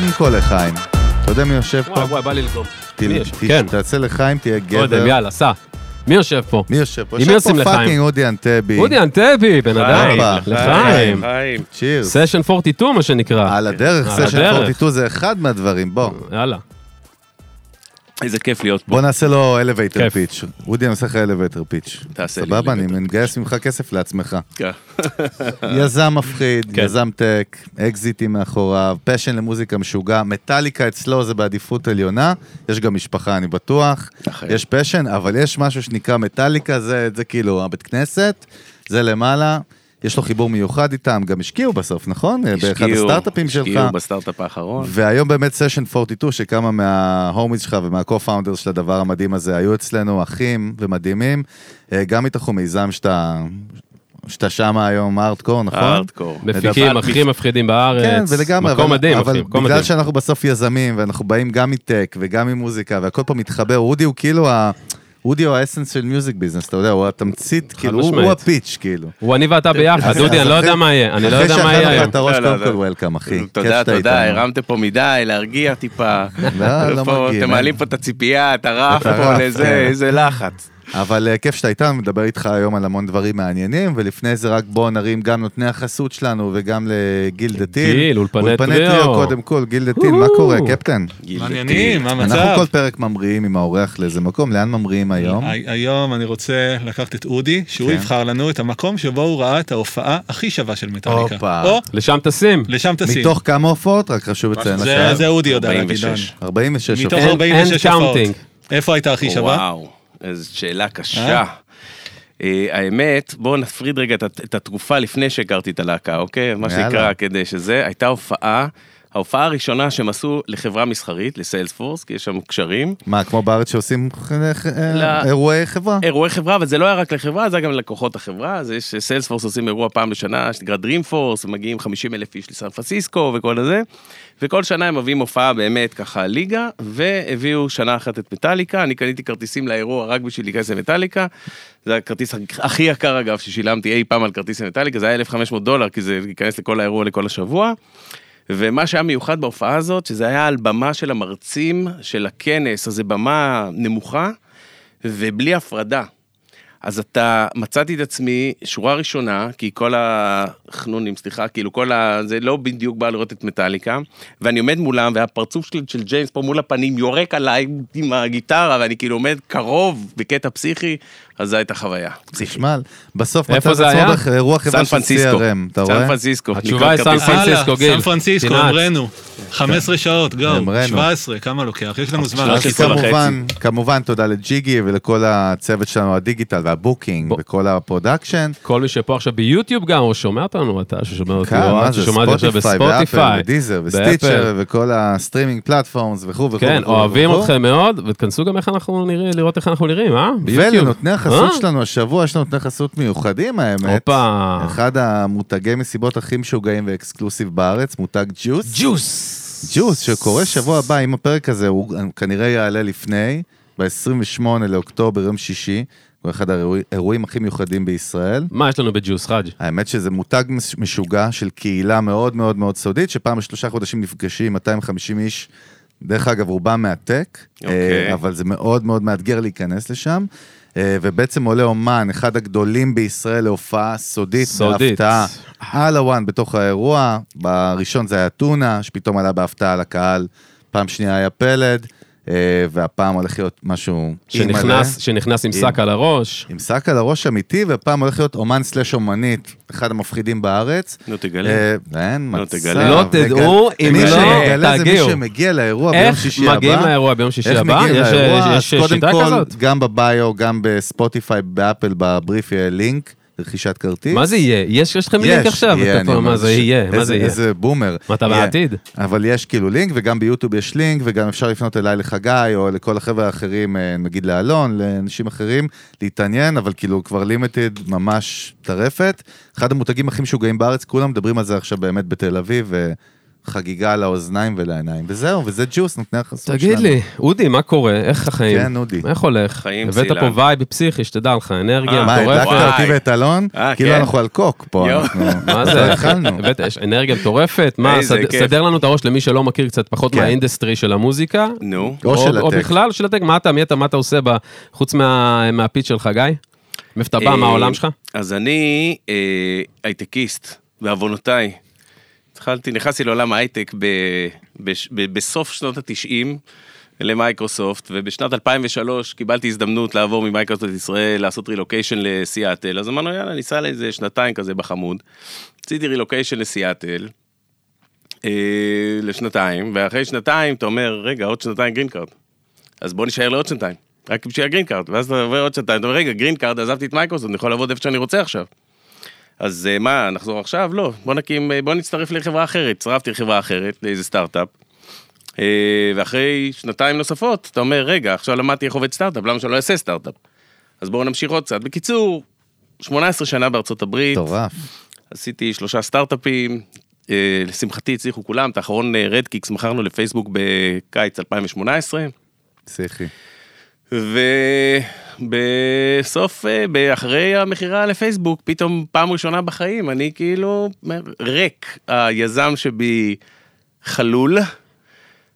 קודם כל לחיים. אתה יודע מי יושב פה? וואי וואי, בא לי לגרום. כן. תעשה לחיים, תהיה קודם, גבר. יאללה, סע. מי יושב פה? מי יושב פה? יושב פה לחיים? פאקינג אודי אנטבי. אודי ענתבי, בן אדם. לחיים. חיים. cheers. סשן 42 מה שנקרא. על הדרך, סשן הדרך. 42 זה אחד מהדברים, בוא. יאללה. איזה כיף להיות פה. בוא נעשה לו elevator pitch. אודי, אני עושה לך elevator pitch. תעשה לי סבבה, אני מגייס ממך כסף לעצמך. כן. יזם מפחיד, כן. יזם tech, אקזיטים מאחוריו, passion למוזיקה משוגע, מטאליקה אצלו זה בעדיפות עליונה, יש גם משפחה, אני בטוח. יש passion, אבל יש משהו שנקרא מטאליקה, זה, זה כאילו הבית כנסת, זה למעלה, יש לו חיבור מיוחד איתם, גם השקיעו בסוף, נכון? באחד השקיעו- הסטארט-אפים שלך. השקיעו בסטארט-אפ האחרון. והיום באמת סשן 42, שכמה מה homies שלך ומה co-founders של הדבר המדהים הזה היו אצלנו אחים ומדהימים, אה, גם מתוך מיזם שאתה, שאתה שם היום ארטקור, נכון? הארדקור. מפיקים הכי מפחידים בארץ. כן, ולגמרי, מקום אבל, מדהים, אבל אחי, מקום בגלל מדהים. שאנחנו בסוף יזמים, ואנחנו באים גם מטק וגם ממוזיקה, והכל פה מתחבר, אודי הוא כאילו ה... אודי הוא האסנס של מיוזיק ביזנס, אתה יודע, הוא התמצית, כאילו, הוא-. הפיץ', כאילו. הוא אני ואתה ביחד, אז אני לא אחרי- יודע מה יהיה, אני לא אחרי יודע מה יהיה שאכלנו לך היום. את הראש, לא, לא, קודם כל. וולקאם, אחי. תודה, תודה. הרמתם פה מדי, להרגיע טיפה. לא, לא פה, מרגיע, אתם מעלים פה את הציפייה, את הרף פה כן. איזה לחץ. אבל אה, כיף שאתה איתנו, מדבר איתך היום על המון דברים מעניינים, ולפני זה רק בוא נרים גם נותני החסות שלנו וגם לגיל דתיל. גיל, אולפני אולפני טריו. טריו, קודם כל, גיל דתיל, מה קורה, קפטן? מעניינים, מה אנחנו המצב? כל פרק ממריאים עם האורח לאיזה מקום, לאן ממריאים היום? הי- היום אני רוצה לקחת את אודי, שהוא כן. יבחר לנו את המקום שבו הוא ראה את ההופעה הכי שווה של מטאליקה. לשם טסים. לשם טסים. מתוך כמה הופעות? רק חשוב לציין זה- אודי יודע להגיד. 46. דן. 46 מתוך הופעות. 46 אין הופעות. איפה הייתה הכי שווה? איזו שאלה קשה. אה? אה, האמת, בואו נפריד רגע את הת- את התקופה לפני שהכרתי את הלהקה, אוקיי? מה. שנקרא, כדי שזה, הייתה הופעה, ההופעה הראשונה שהם עשו לחברה מסחרית, לסיילספורס, כי יש שם קשרים. מה, כמו בארץ שעושים אה, לא. אירועי חברה? אירועי חברה, אבל זה לא היה רק לחברה, זה היה גם ללקוחות החברה, אז יש סיילספורס עושים אירוע פעם בשנה שנקרא Dreamforce, ומגיעים 50 אלף איש לסן פרנסיסקו וכל הזה, וכל שנה הם מביאים הופעה באמת ככה ליגה, והביאו שנה אחת את מטאליקה, אני קניתי כרטיסים לאירוע רק בשביל להיכנס למטאליקה, זה הכרטיס הכי יקר אגב ששילמתי אי פעם על כרטיס למטאליקה, זה היה 1,500 דולר, כי זה להיכנס לכל האירוע לכל השבוע. ומה שהיה מיוחד בהופעה הזאת, שזה היה על במה של המרצים של הכנס, אז זה במה נמוכה ובלי הפרדה. אז אתה, מצאתי את עצמי, שורה ראשונה, כי כל החנונים, סליחה, כאילו כל ה... זה לא בדיוק בא לראות את מטאליקה, ואני עומד מולם, והפרצוף של, של ג'יימס פה מול הפנים יורק עליי עם הגיטרה, ואני כאילו עומד קרוב בקטע פסיכי, אז זו הייתה חוויה. חשמל. בסוף איפה מצאת זה היה? עצמך אירוע חברה סן של. CRM, אתה סן רואה? פרנסיסקו. התשובה היא סן. פרנסיסקו, גיל. סן פרנסיסקו. אמרנו. 15 שעות, go. אמרנו. 17, כמה לוקח? יש לנו זמן. כמובן, כמובן תודה לג'יגי ולכל הצוות שלנו, הדיגיטל וה booking. וכל ה production. כל מי שפה עכשיו ביוטיוב גם, או שומע אותנו, אתה ששומע אותי, כאן, או את ששומע אותי עכשיו ספוטיפיי ואפל בספוטיפיי. ודיזר. וסטיצ'ר וכל ה streaming platforms וכו' וכו'. כן, אוהבים. אתכם מאוד, ותכנסו גם איך אנחנו נראים, לראות איך אנחנו נראים, אה? ביוטיוב. ולנותני החסות אה? שלנו השבוע יש לנו נותני חסות מיוחדים האמת. הופה. אחד המותגי מסיבות הכי משוגעים ו exclusive בארץ, מותג ג'וס. ג'וס. ג'וס, שקורה שבוע הבא, אם הפרק הזה הוא כנראה יעלה לפני, ב-28 לאוקטובר, יום שישי, הוא אחד האירועים הכי מיוחדים בישראל. מה יש לנו בג'וס, חאג'? האמת שזה מותג מש- משוגע של קהילה מאוד מאוד מאוד סודית, שפעם בשלושה חודשים נפגשים 250 איש, דרך אגב, רובם מהטק, אוקיי. אה, אבל זה מאוד מאוד מאתגר להיכנס לשם. אה, ובעצם עולה אומן, אחד הגדולים בישראל להופעה סודית, סודית. בהפתעה, על הוואן בתוך האירוע. בראשון זה היה טונה, שפתאום עלה בהפתעה לקהל, פעם שנייה היה פלד, והפעם הולך להיות משהו... שנכנס, שנכנס עם שק על הראש. עם שק על הראש אמיתי, והפעם הולך להיות אומן סלאש אומנית, אחד המפחידים בארץ. נו, תגלה. אה, אין לא מצב. לא תדעו אם מי לא שמגלה זה מי תגיעו. שמגיע לאירוע ביום איך שישי הבא. מגיעים לאירוע ביום שישי איך הבא? מגיעים יש לאירוע? יש- אז יש קודם שיטה כל, כזאת? גם בביו, גם בספוטיפיי, באפל, בבריף יהיה לינק לרכישת כרטיס. מה זה יהיה? יש יש לכם לינק עכשיו? יהיה, אני מה זה יהיה? מה זה יהיה? איזה בומר. מה, אתה. בעתיד? אבל יש כאילו לינק, וגם ביוטיוב יש לינק, וגם אפשר לפנות אליי לחגי, או לכל החבר'ה האחרים, אה, נגיד לאלון, לאנשים אחרים, להתעניין, אבל כאילו כבר לימיטד ממש טרפת. אחד המותגים הכי משוגעים בארץ, כולם מדברים על זה עכשיו באמת בתל אביב, חגיגה לאוזניים ולעיניים, וזהו, וזה ג'וס, נותני החסות שלנו. תגיד לי, אודי, מה קורה? איך החיים? כן, אודי. איך הולך? חיים הבאת סילן. פה וייב פסיכי, שתדע לך, אנרגיה אה, מה, הדלקת מטורפת. אותי ואת אלון? אה, כאילו כן. אנחנו על קוק פה. אנחנו... מה לא זה? התחלנו. הבאת, יש אנרגיה מטורפת? מה. סדר לנו את הראש למי שלא מכיר קצת פחות כן. מהאינדסטרי של המוזיקה. נו. או של או הטק. בכלל של הטק, מה אתה, מי אתה, מה אתה עושה חוץ מה- מה pitch שלך, גיא? מאיפה אתה בא, מה העולם שלך? אז אני אה, הייטקיסט, בעוונותיי. התחלתי, נכנסתי לעולם ההייטק ב, בש, ב, בסוף שנות התשעים למייקרוסופט, ובשנת 2003 קיבלתי הזדמנות לעבור ממייקרוסופט ישראל, לעשות רילוקיישן לסיאטל, אז אמרנו יאללה ניסע לאיזה שנתיים כזה בחמוד. עשיתי רילוקיישן לסיאטל, אה, לשנתיים, ואחרי שנתיים אתה אומר, רגע, עוד שנתיים green card. אז בוא נשאר לעוד שנתיים, רק בשביל ה green card, ואז אתה עובר עוד שנתיים, אתה אומר, רגע, green card, עזבתי את מייקרוסופט, אני יכול לעבוד איפה שאני רוצה עכשיו. אז אה, מה, נחזור עכשיו? לא, בוא נקים, אה, בוא נצטרף לחברה אחרת. הצטרפתי לחברה אחרת, לאיזה סטארט-אפ. אה, ואחרי שנתיים נוספות, אתה אומר, רגע, עכשיו למדתי איך עובד סטארט-אפ, למה שאני לא אעשה סטארט-אפ? אז בואו נמשיך עוד קצת. בקיצור, 18 שנה בארצות הברית, מטורף. עשיתי שלושה סטארט-אפים, לשמחתי הצליחו כולם, את האחרון Redkix מכרנו לפייסבוק בקיץ 2018. פסיכי. ובסוף, אה, אחרי המכירה לפייסבוק, פתאום פעם ראשונה בחיים, אני כאילו ריק. היזם שבי חלול,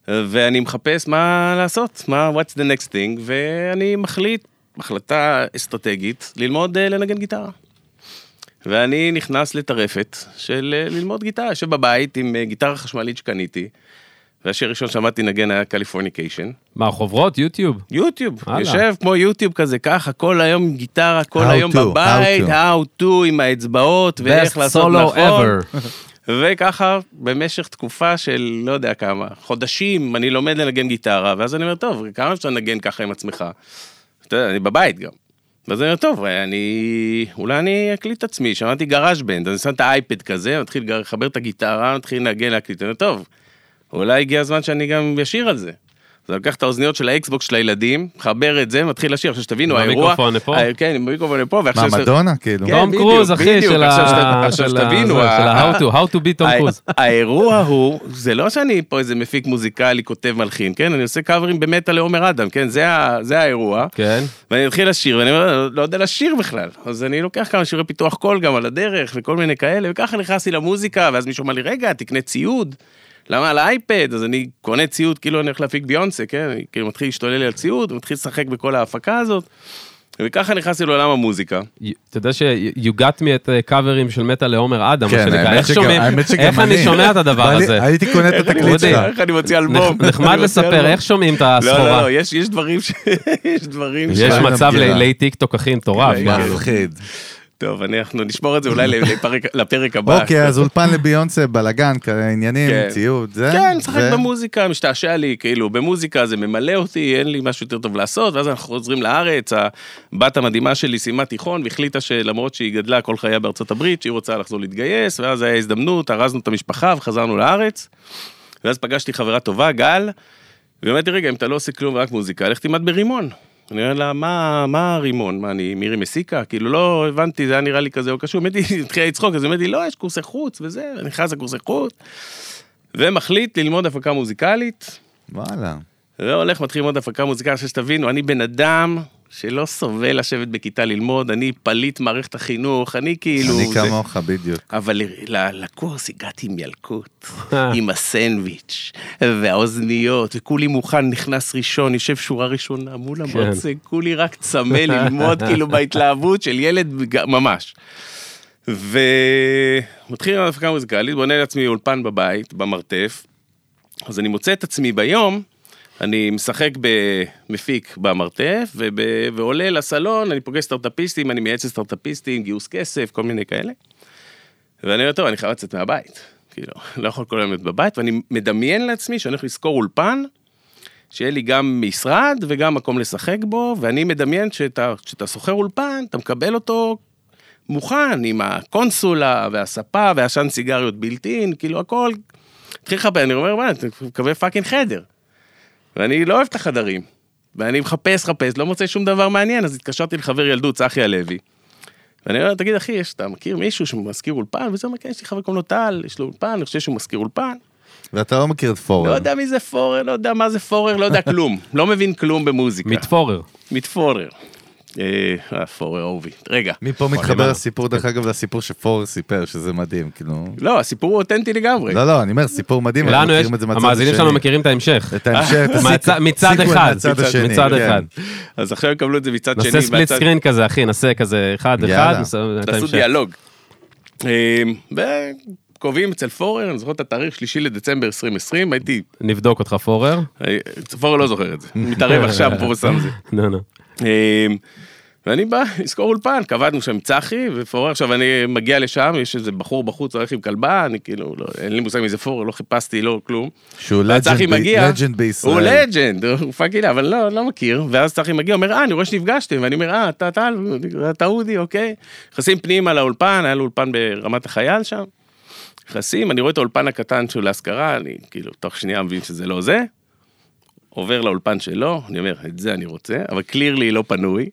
ואני מחפש מה לעשות, מה, what's the next thing, ואני מחליט, החלטה אסטרטגית, ללמוד אה, לנגן גיטרה. ואני נכנס לטרפת של אה, ללמוד גיטרה, יושב בבית עם גיטרה חשמלית שקניתי, והשיר הראשון שעמדתי לנגן היה קליפורניקיישן. מה, חוברות? יוטיוב? יוטיוב. יושב כמו יוטיוב כזה, ככה, כל היום עם גיטרה, כל היום בבית, how to. how to עם האצבעות, ואיך Best לעשות solo נכון. ever. וככה, במשך תקופה של לא יודע כמה, חודשים, אני לומד לנגן גיטרה, ואז אני אומר, טוב, כמה אפשר לנגן ככה עם עצמך? אתה יודע, אני בבית גם. ואז אני אומר, טוב, אני... אולי אני אקליט את עצמי, שמעתי GarageBand, אני שם את האייפד כזה, מתחיל לגר- לחבר את הגיטרה, מתחיל לנגן, להקליט, אני אומר, טוב, אולי הגיע הזמן שאני גם אשיר על זה. אז אני לוקח את האוזניות של האקסבוקס של הילדים, מחבר את זה, מתחיל לשיר, עכשיו שתבינו, האירוע... המיקרופון לפה? אה, כן, עם המיקרופון לפה, מה, ועכשיו... מדונה? כאילו? כן, תום קרוז, אחי, של ה... עכשיו שתבינו, של ה-how to, how to be תום קרוז. האירוע הוא, זה לא שאני פה איזה מפיק מוזיקלי, כותב מלחין, כן? אני עושה קאברים במיטה לעומר אדם, כן? זה האירוע. כן. ואני מתחיל לשיר, ואני אומר, "לא- לא יודע לשיר בכלל. אז אני לוקח כמה שירי פיתוח קול גם על הדרך, וכל מיני כאלה, וככה נכנסתי למוזיקה, ואז מישהו אמר לי, רגע, תקנה ציוד. למה על האייפד? אז אני קונה ציוד כאילו אני הולך להפיק ביונסה, כן? אני כאילו מתחיל להשתולל לי על ציוד, ומתחיל לשחק בכל ההפקה הזאת. וככה נכנסתי לעולם המוזיקה. אתה יודע ש-you got me את קאברים של מטה לעומר אדם, מה כן, שנקרא, האמת איך שגם- שומעים, האמת שגם איך אני. שומע את הדבר הזה? הייתי קונה את התקליט שלך. איך אני מוציא אלבום. נח- נחמד לספר. איך שומעים את לא, הסחורה? לא, לא, יש יש דברים ש... יש דברים ש... יש מצב בגירה. לילי טיק טוק הכי מטורף. כן, כאילו. מפחיד. טוב, אנחנו נשמור את זה אולי לפרק- לפרק הבא. אוקיי, אז אולפן לביונסה, בלאגן, עניינים, כן. ציוד, זה. כן, משחק ו- במוזיקה, משתעשע לי, כאילו, במוזיקה זה ממלא אותי, אין לי משהו יותר טוב לעשות, ואז אנחנו חוזרים לארץ, הבת המדהימה שלי סיימה תיכון, והחליטה שלמרות שהיא גדלה כל חייה בארצות הברית, שהיא רוצה לחזור להתגייס, ואז היה הזדמנות, ארזנו את המשפחה וחזרנו לארץ, ואז פגשתי חברה טובה, גל, והיא אומרת לי, רגע, אם אתה לא עושה כלום ורק מוזיקה, לך תלמד ברימון. אני אומר לה, מה, מה הרימון? מה, אני מירי מסיקה? כאילו, לא הבנתי, זה היה נראה לי כזה או קשור. באמת, היא התחילה לצחוק, אז היא לי, לא, יש קורסי חוץ וזה, אני נכנס לקורסי חוץ. ומחליט ללמוד הפקה מוזיקלית, וואלה. והולך, מתחיל ללמוד הפקה מוזיקלית, עכשיו שתבינו, אני בן אדם שלא סובל לשבת בכיתה ללמוד, אני פליט מערכת החינוך, אני כאילו... אני כמוך, בדיוק. אבל לקורס הגעתי עם ילקוט, עם הסנדוויץ', והאוזניות, וכולי מוכן, נכנס ראשון, יושב שורה ראשונה מול המרצה, כולי רק צמא ללמוד, כאילו בהתלהבות של ילד ממש. ומתחיל עם ההפקה המוזיקלית, בונה לעצמי אולפן בבית, במרתף, אז אני מוצא את עצמי ביום, אני משחק במפיק במרתף, וב... ועולה לסלון, אני פוגש סטארט-אפיסטים, אני מייעץ לסטארט-אפיסטים, גיוס כסף, כל מיני כאלה. ואני אומר, טוב, אני חייב לצאת מהבית. כאילו, לא יכול כל היום להיות בבית, ואני מדמיין לעצמי שאני הולך לשכור אולפן, שיהיה לי גם משרד וגם מקום לשחק בו, ואני מדמיין שאתה שאתה שוכר אולפן, אתה מקבל אותו מוכן, עם הקונסולה והספה והעשן סיגריות built-in, כאילו הכל. התחיל לחפש, אני אומר, מה, אתה מקבל fucking חדר. ואני לא אוהב את החדרים. ואני מחפש, מחפש, לא מוצא שום דבר מעניין, אז התקשרתי לחבר ילדות, צחי הלוי. ואני אומר, תגיד, אחי, יש, אתה מכיר מישהו שמשכיר אולפן? וזה אומר, כן, יש לי חבר קוראים לו טל, יש לו אולפן, אני חושב שהוא מזכיר אולפן. ואתה לא מכיר את לא פורר. יודע מי זה פורר, לא יודע מה זה פורר, לא יודע כלום. לא מבין כלום במוזיקה. מתפורר. מתפורר. אה, אה, פורר אהובי. רגע. מפה מתחבר. הסיפור, דרך אגב, לסיפור שפורר סיפר, שזה מדהים, כאילו... לא, הסיפור הוא אותנטי לגמרי. לא, לא, אני אומר, סיפור מדהים, אנחנו לנו יש, מכירים את זה מהצד המאזינים שלנו השני. מכירים את ההמשך. את ההמשך, מצד אחד, השני, מצד כן. אחד. אז עכשיו יקבלו את זה מצד שני. נעשה ספליט סקרין כזה, אחי, נעשה כזה אחד. אחד, תעשו. דיאלוג. אה, וקובעים אצל פורר, אני זוכר את התאריך שלישי לדצמבר 2020, הייתי, נבדוק אותך פורר. אה, פורר לא זוכר את זה, מתערב עכשיו, פורר שם זה. אה, ואני בא לשכור אולפן, קבענו שם צחי ופורר, עכשיו אני מגיע לשם, יש איזה בחור בחוץ הולך עם כלבה, אני כאילו, לא, אין לי מושג מי זה פורר, לא חיפשתי, לא כלום. שהוא legend ב- מגיע, legend בישראל. הוא legend, הוא fucking, אבל לא, לא מכיר, ואז צחי מגיע, אומר, אה, אני רואה שנפגשתם, ואני אומר, אה, אתה טל, אתה אודי, אוקיי. נכנסים פנימה לאולפן, היה לו אולפן ברמת החייל שם, נכנסים, אני רואה את האולפן הקטן שלו להשכרה, אני כאילו, תוך שנייה מבין שזה לא זה, עובר לאולפן שלו, אני אומר, את זה אני רוצה, אבל קלירלי לא פנוי,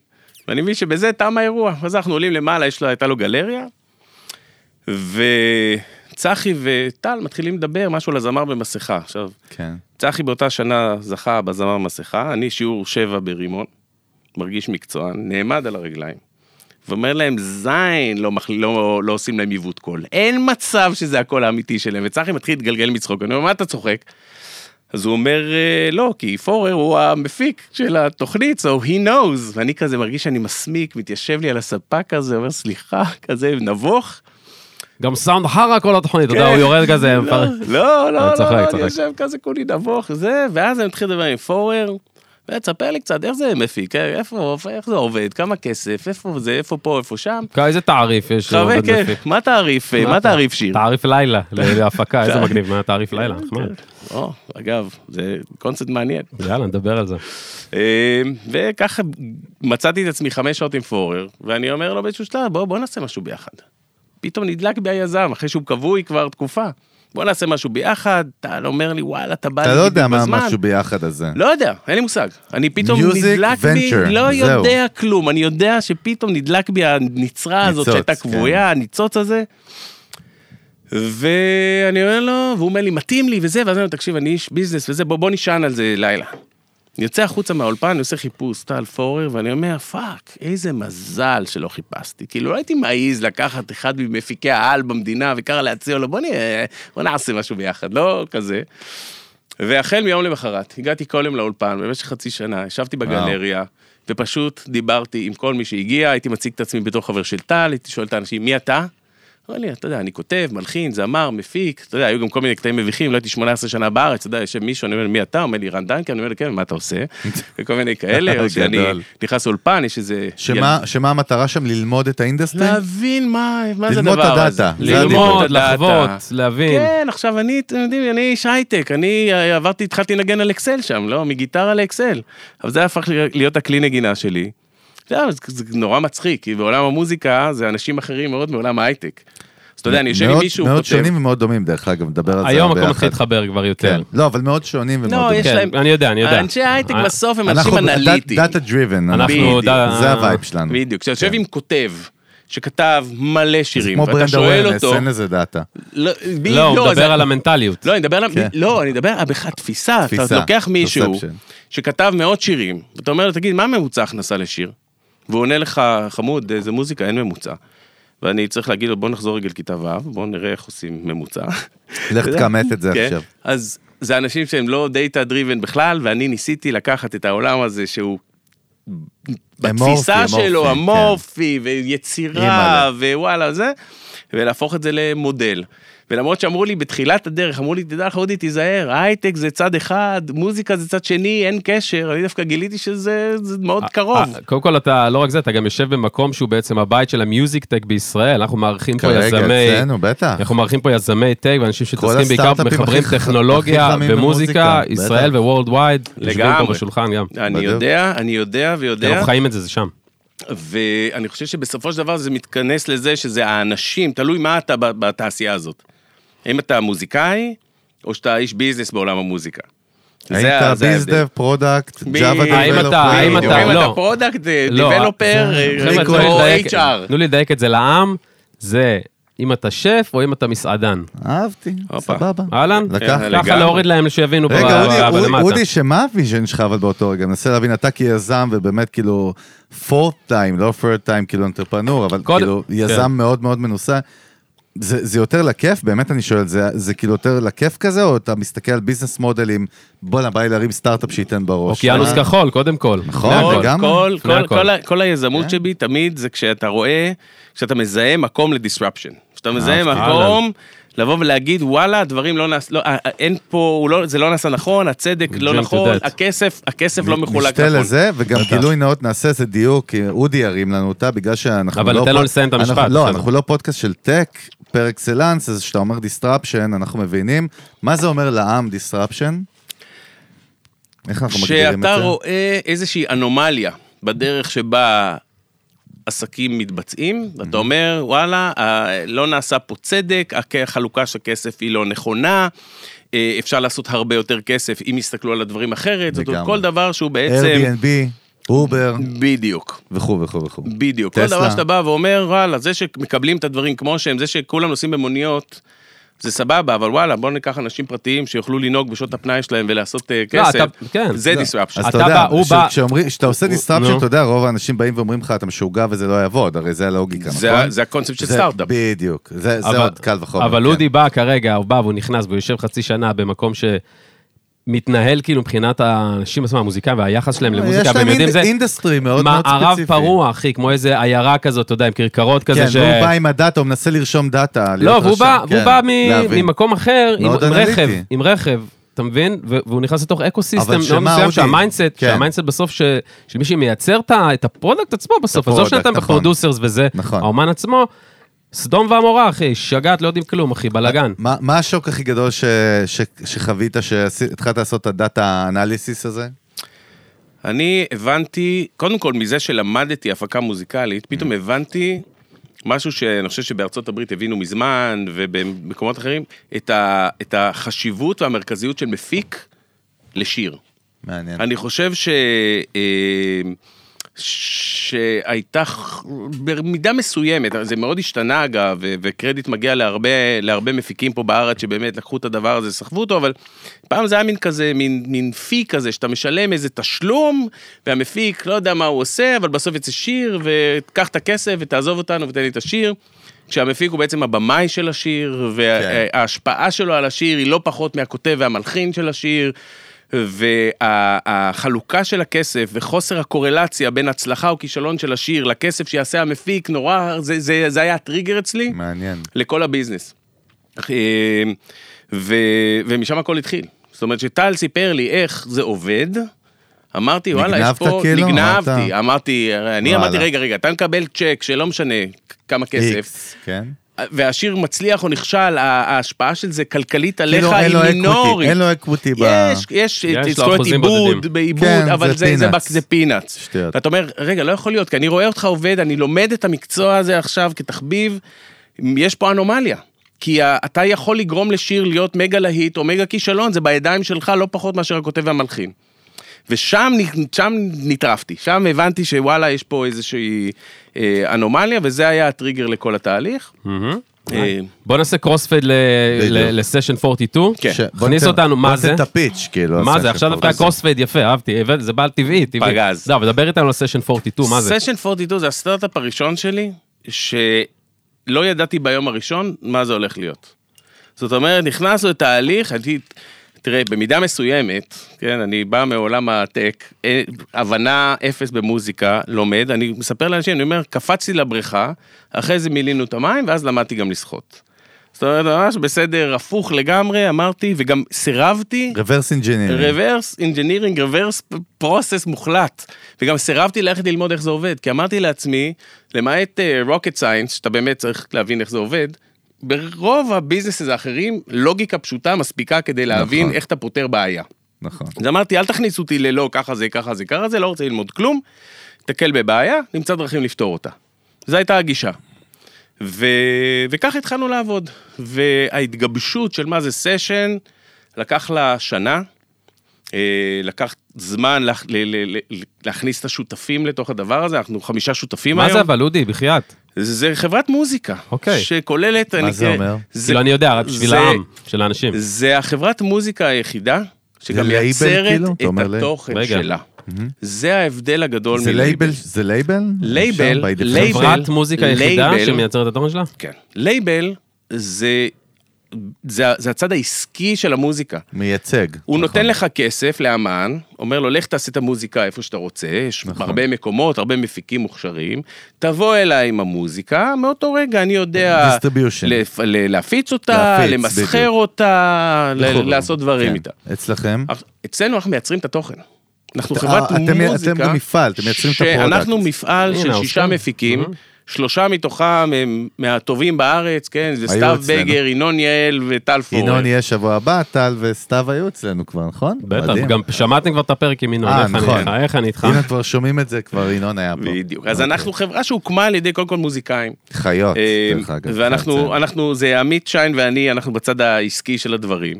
ואני מבין שבזה תם האירוע, אז אנחנו עולים למעלה, יש לו, הייתה לו גלריה, וצחי וטל מתחילים לדבר משהו על הזמר במסכה. עכשיו, כן. צחי באותה שנה זכה בזמר מסכה, אני שיעור שבע ברימון, מרגיש מקצוען, נעמד על הרגליים, ואומר להם, זין, לא, מח... לא, לא עושים להם עיוות קול. אין מצב שזה הקול האמיתי שלהם. וצחי מתחיל להתגלגל מצחוק, אני אומר, מה אתה צוחק? אז הוא אומר, "אה, לא, כי פורר הוא המפיק של התוכנית, so he knows. ואני כזה מרגיש שאני מסמיק, מתיישב לי על הספה כזה, אומר, סליחה, כזה נבוך. גם סאונד חרא כל התוכנית, אתה יודע, הוא יורד כזה. לא, לא, לא, אני לא, אני. יושב כזה כולי נבוך, זה, ואז אני מתחיל לדבר עם פורר, ותספר לי קצת, איך זה מפיק, איפה, איך זה עובד, כמה כסף, איפה זה, איפה פה, איפה שם. איזה תעריף יש? לעובד מפיק? מה תעריף, מה תעריף שיר? תעריף לילה, להפקה, איזה מגניב, מה תעריף לילה, נחמד. אגב, זה קונספט מעניין. יאללה, נדבר על זה. אה, וככה מצאתי את עצמי חמש שעות עם פורר, ואני אומר לו באיזשהו שלב, בוא, בוא נעשה משהו ביחד. פתאום נדלק בי היזם, אחרי שהוא כבוי כבר תקופה. בוא נעשה משהו ביחד, אתה אומר לי, וואלה, אתה בא לי אתה לא יודע מה בזמן." המשהו ביחד הזה. לא יודע, אין לי מושג. אני פתאום נדלק בי, לא. יודע כלום, אני יודע שפתאום נדלק בי הנצרה הזאת שהייתה כן. כבויה, הניצוץ הזה. ואני אומר לו, והוא אומר לי, מתאים לי וזה, ואז אני אומר, תקשיב, אני איש business וזה, בוא, בוא נישן על זה לילה. יוצא החוצה מהאולפן, אני עושה חיפוש, טל פורר, ואני אומר, fuck, איזה מזל שלא חיפשתי. כאילו, לא הייתי מעז לקחת אחד ממפיקי העל במדינה וככה להציע לו, בוא, נהיה, בוא נעשה משהו ביחד, לא כזה. והחל מיום למחרת, הגעתי כל יום לאולפן במשך חצי שנה, ישבתי בגלריה, ופשוט דיברתי עם כל מי שהגיע, הייתי מציג את עצמי בתור חבר של טל, הייתי שואל את האנשים, מי אתה? אמר לי, אתה יודע, אני כותב, מלחין, זמר, מפיק, אתה יודע, היו גם כל מיני קטעים מביכים, לא הייתי 18 שנה בארץ, אתה יודע, יושב מישהו, אני אומר, מי אתה? אומר לי, רן דנקר, אני אומר כן, מה אתה עושה? וכל מיני כאלה, או שאני. נכנס לאולפן, יש איזה... שמה שמה המטרה שם? ללמוד את האינדסטרי? להבין מה, מה זה ללמוד הדבר הזה. ללמוד ללמוד, את הדאטה. לחוות, להבין. כן, עכשיו אני, אתם יודעים, אני איש הייטק, אני אה, עברתי, התחלתי לנגן על אקסל שם, לא? מגיטרה לאקסל. אבל זה הפך להיות הכלי נגינה שלי. זה, זה נורא מצחיק, כי בעולם המוזיקה זה אנשים אחרים מאוד מעולם ההייטק. אז אתה יודע, אני יושב עם מישהו, מאוד כותב- שונים ומאוד דומים, דרך אגב, נדבר על זה היום הכל מתחיל. להתחבר כבר יותר. כן. לא, אבל מאוד שונים ומאוד לא, דומים. יש כן, להם... אני יודע, אני יודע. אנשי ההייטק אה, בסוף הם אנשים אנליטיים. data driven. אנחנו בדיוק. ד- זה ה vibe שלנו. בדיוק, כשאתה יושב כן. עם כותב, שכתב מלא זה שירים, כמו ואתה brand שואל awareness, אותו... אין לזה data. לא, לא, הוא זה- מדבר על המנטליות. לא, אני מדבר על... כן. לא, אני מדבר על בכלל תפיסה. אתה לוקח מישהו. שכתב מאות שירים, ואתה אומר לו, תגיד, מה ממוצע הכנסה לשיר? והוא עונה לך, חמוד, זה מוזיקה, אין ממוצע. ואני צריך להגיד לו, בוא נחזור רגע לכיתה ו', בוא נראה איך עושים ממוצע. לך תכמת את זה כן? עכשיו. אז זה אנשים שהם לא data driven בכלל, ואני ניסיתי לקחת את העולם הזה שהוא... בתפיסה שלו, כן. אמורפי, ויצירה, ווואלה, זה, ולהפוך את זה למודל. ולמרות שאמרו לי בתחילת הדרך, אמרו לי, תדע לך, אודי, תיזהר, הייטק זה צד אחד, מוזיקה זה צד שני, אין קשר, אני דווקא גיליתי שזה זה מאוד קרוב. אה, קודם כל אתה, לא רק זה, אתה גם יושב במקום שהוא בעצם הבית של ה music tech בישראל, אנחנו מארחים פה כרגע יזמי, אצלנו, בטח. אנחנו מארחים פה יזמי tech ואנשים שמתעסקים בעיקר מחברים טכנולוגיה ומוזיקה, ישראל. worldwide, יושבים פה לגמרי. בשולחן גם. אני. יודע, אני יודע ויודע. אנחנו חיים את זה, זה שם. ואני חושב שבסופו של דבר זה מתכנס לזה שזה האנשים, תלוי מה אתה בתעשייה הזאת. האם אתה מוזיקאי, או שאתה איש business בעולם המוזיקה. זה ה- היית זה ההבדל. bizdev, product, Java האם אתה- האם אתה- לא. אתה product, לא, developer, חבר'ה, תנו לי או לדייק- HR. תנו לי לדייק את זה לעם, זה אם אתה שף או אם אתה מסעדן. אהבתי. סבבה. אהלן? כן, ככה. להוריד להם שיבינו ב- רגע, אודי, שמה ה vision שלך אבל באותו רגע? מנסה להבין, אתה כיזם ובאמת כאילו fourth time, לא third time כאילו entrepreneur, אבל כאילו כן. יזם מאוד מאוד מנוסה. זה, זה יותר לכיף? באמת אני שואל, זה, זה כאילו יותר לכיף כזה, או אתה מסתכל על business מודלים, בואנה, בא לי להרים סטארט-אפ שייתן בראש. אוקיינוס אה? כחול, קודם כל. נכון. לגמרי. כל, כל, הכל. כל, ה- כל היזמות כן. שבי תמיד זה כשאתה רואה, כשאתה מזהה מקום ל disruption. כשאתה מזהה אהבתי. מקום, לבוא ולהגיד, וואלה, הדברים לא נעשו, לא, אה, אה, אין פה, לא, זה לא נעשה נכון, הצדק לא נכון, that. הכסף, הכסף לא מחולק נשתה נכון. לזה, וגם. גילוי נאות נעשה איזה דיוק, כי אודי ירים לנו אותה, בגלל שאנחנו אבל לא... ניתן לו פוד- לסיים את המשפט, לא. אנחנו לא פודקאסט של tech par excellence, אז כשאתה אומר disruption, אנחנו מבינים. מה זה אומר לעם disruption? איך אנחנו מגדירים את זה? שאתה רואה איזושהי אנומליה בדרך שבה עסקים מתבצעים, ואתה אומר, וואלה, אה, לא נעשה פה צדק, החלוקה של כסף היא לא נכונה, אה, אפשר לעשות הרבה יותר כסף אם יסתכלו על הדברים אחרת, זאת אומרת. כל דבר שהוא בעצם... Airbnb, אובר, בדיוק. וכו' וכו' וכו'. בדיוק. כל טסלה. דבר שאתה בא ואומר, וואלה, זה שמקבלים את הדברים כמו שהם, זה שכולם נוסעים במוניות, זה סבבה, אבל וואלה, בואו ניקח אנשים פרטיים שיוכלו לנהוג בשעות הפנאי שלהם ולעשות אה, לא, כסף. אתה- כן. זה לא. disruption. אז אתה אתה יודע, בא, הוא ש- בא- כשאומרים- כשאתה עושה disruption, נו. אתה יודע, רוב האנשים באים ואומרים לך, אתה משוגע וזה לא יעבוד, הרי זה הלוגיקה, נכון? זה ה- זה הקונספט של זה- סטארט-אפ. בדיוק, זה זה אבל- עוד קל וחומר. אבל כן. אודי בא כרגע, הוא בא והוא נכנס והוא יושב חצי שנה במקום שמתנהל כאילו מבחינת האנשים עצמם, המוזיקאים והיחס שלהם למוזיקה, יש והם להם יודעים זה, industry מאוד מאוד מערב ספציפי. פרוע, אחי, כמו איזה עיירה כזאת, אתה יודע, עם כרכרות כזה, כן, ש... והוא בא עם ה data, הוא מנסה לרשום data. לא, והוא בא, כן, והוא בא מ- להבין. ממקום אחר, עם רכב. עם רכב, אתה מבין? והוא נכנס לתוך ecosystem מאוד מסוים? שה mindset, כן. שה mindset בסוף, ש- של מי שמייצר את ה product עצמו בסוף, עזוב שאתה נכון. ב producers וזה, נכון. האומן עצמו, סדום ועמורה, אחי, שגעת, לא יודעים כלום, אחי, בלאגן. מה מה השוק הכי גדול ש- ש- שחווית, שהתחלת לעשות את ה data analysis הזה? אני הבנתי, קודם כל מזה שלמדתי הפקה מוזיקלית, פתאום הבנתי משהו שאני חושב שבארצות הברית הבינו מזמן, ובמקומות אחרים, את, ה, את החשיבות והמרכזיות של מפיק לשיר. מעניין. אני חושב ש... אה, שהייתה במידה מסוימת, זה מאוד השתנה אגב, ו- וקרדיט מגיע להרבה, להרבה מפיקים פה בארץ שבאמת לקחו את הדבר הזה, סחבו אותו, אבל פעם זה היה מין כזה, מין, מין פי כזה, שאתה משלם איזה תשלום, והמפיק לא יודע מה הוא עושה, אבל בסוף יצא שיר, וקח את הכסף ותעזוב אותנו ותן לי את השיר. כשהמפיק הוא בעצם הבמאי של השיר, וההשפעה שלו על השיר היא לא פחות מהכותב והמלחין של השיר. והחלוקה של הכסף וחוסר הקורלציה בין הצלחה או כישלון של השיר לכסף שיעשה המפיק, נורא, זה, זה, זה היה הטריגר אצלי מעניין. לכל הביזנס. אה, ו, ומשם הכל התחיל. זאת אומרת שטל סיפר לי איך זה עובד, אמרתי, וואלה, יש פה... כאילו? נגנבתי, אמרת? אמרתי, אני וואלה. אמרתי, רגע, רגע, אתה מקבל צ'ק שלא משנה כמה כסף, איקס, כן? והשיר מצליח או נכשל, ההשפעה של זה כלכלית עליך כאילו אין היא מינורית. אין לו equity ב... יש, יש, יש לו זכויות אחוזים עיבוד, בודדים. בעיבוד, כן, אבל זה peanuts. שטויות. ואתה אומר, רגע, לא יכול להיות, כי אני רואה אותך עובד, אני לומד את המקצוע הזה עכשיו כתחביב, יש פה אנומליה. כי אתה יכול לגרום לשיר להיות מגה להיט או מגה כישלון, זה בידיים שלך לא פחות מאשר הכותב והמלחין. ושם שם נטרפתי, שם הבנתי שוואלה, יש פה איזושהי אה, אנומליה, וזה היה הטריגר לכל התהליך. מהמם. אה, בוא נעשה crossfade בדיוק. לסשן 42. כן. ש- בוא תכניס אותנו, מה בוא זה? את ה pitch, כאילו. מה זה? עכשיו. דווקא ה crossfade יפה, אהבתי, זה בעל טבעי, טבעי. פגז. לא, אבל דבר איתנו על סשן 42, מה זה? סשן 42 זה הסטארט-אפ הראשון שלי, שלא ידעתי ביום הראשון מה זה הולך להיות. זאת אומרת, נכנסנו לתהליך, תראה, במידה מסוימת, כן, אני בא מעולם ה tech, אה, הבנה אפס במוזיקה, לומד, אני מספר לאנשים, אני אומר, קפצתי לבריכה, אחרי זה מילינו את המים, ואז למדתי גם לשחות. זאת אומרת, ממש בסדר, הפוך לגמרי, אמרתי, וגם סירבתי. reverse engineering. reverse engineering, reverse process מוחלט. וגם סירבתי ללכת ללמוד איך זה עובד, כי אמרתי לעצמי, למעט rocket science, שאתה באמת צריך להבין איך זה עובד, ברוב הביזנסס האחרים, לוגיקה פשוטה מספיקה כדי להבין נכון. איך אתה פותר בעיה. נכון. אז אמרתי, אל תכניסו אותי ללא, ככה זה, ככה זה, ככה זה, לא רוצה ללמוד כלום, תקל בבעיה, נמצא דרכים לפתור אותה. זו הייתה הגישה. ו... וכך התחלנו לעבוד. וההתגבשות של מה זה סשן, לקח לה שנה. אה, לקח זמן לה- ל- ל- ל- להכניס את השותפים לתוך הדבר הזה, אנחנו חמישה שותפים מה היום. זה אבל, אודי, בחייאת? זה, זה חברת מוזיקה. אוקיי. שכוללת... מה אני- זה אומר? זה, כאילו, אני יודע, רק בשביל זה- העם, של האנשים. זה החברת מוזיקה היחידה שגם מייצרת כאילו? את? התוכן רגע. שלה. זה ההבדל הגדול זה לייבל? זה label? label? label. חברת מוזיקה יחידה. שמייצרת את התוכן שלה? כן. לייבל זה, זה, זה הצד העסקי של המוזיקה. מייצג. הוא נכון. נותן לך כסף לאמן, אומר לו, לך תעשה את המוזיקה איפה שאתה רוצה, יש נכון. הרבה מקומות, הרבה מפיקים מוכשרים, תבוא אליי עם המוזיקה, מאותו רגע אני יודע Distribution. לפ, ל- להפיץ אותה, להפיץ, למסחר בדיוק. אותה, ל-. לעשות דברים כן. איתה. אצלכם? אצלנו אנחנו מייצרים את התוכן. אנחנו אתה- חברת אתם- אתם מוזיקה. גם מפעל, אתם מייצרים את ה product. שאנחנו מפעל של. שישה מפיקים, שלושה מתוכם הם מהטובים בארץ, כן, זה סתיו אצלנו. בייגר, ינון יעל וטל פורר. ינון יהיה שבוע הבא, טל וסתיו היו אצלנו כבר, נכון? בטח, מדהים. גם שמעתם כבר את הפרק עם ינון, אה, איך אני נכון. איתך, איך אני איתך? הנה כבר שומעים את זה, כבר ינון היה פה. בדיוק. אז אוקיי. אנחנו חברה שהוקמה על ידי קודם כל מוזיקאים. חיות, אה, דרך אגב. ואנחנו, זה עמית שיין ואני, אנחנו בצד העסקי של הדברים.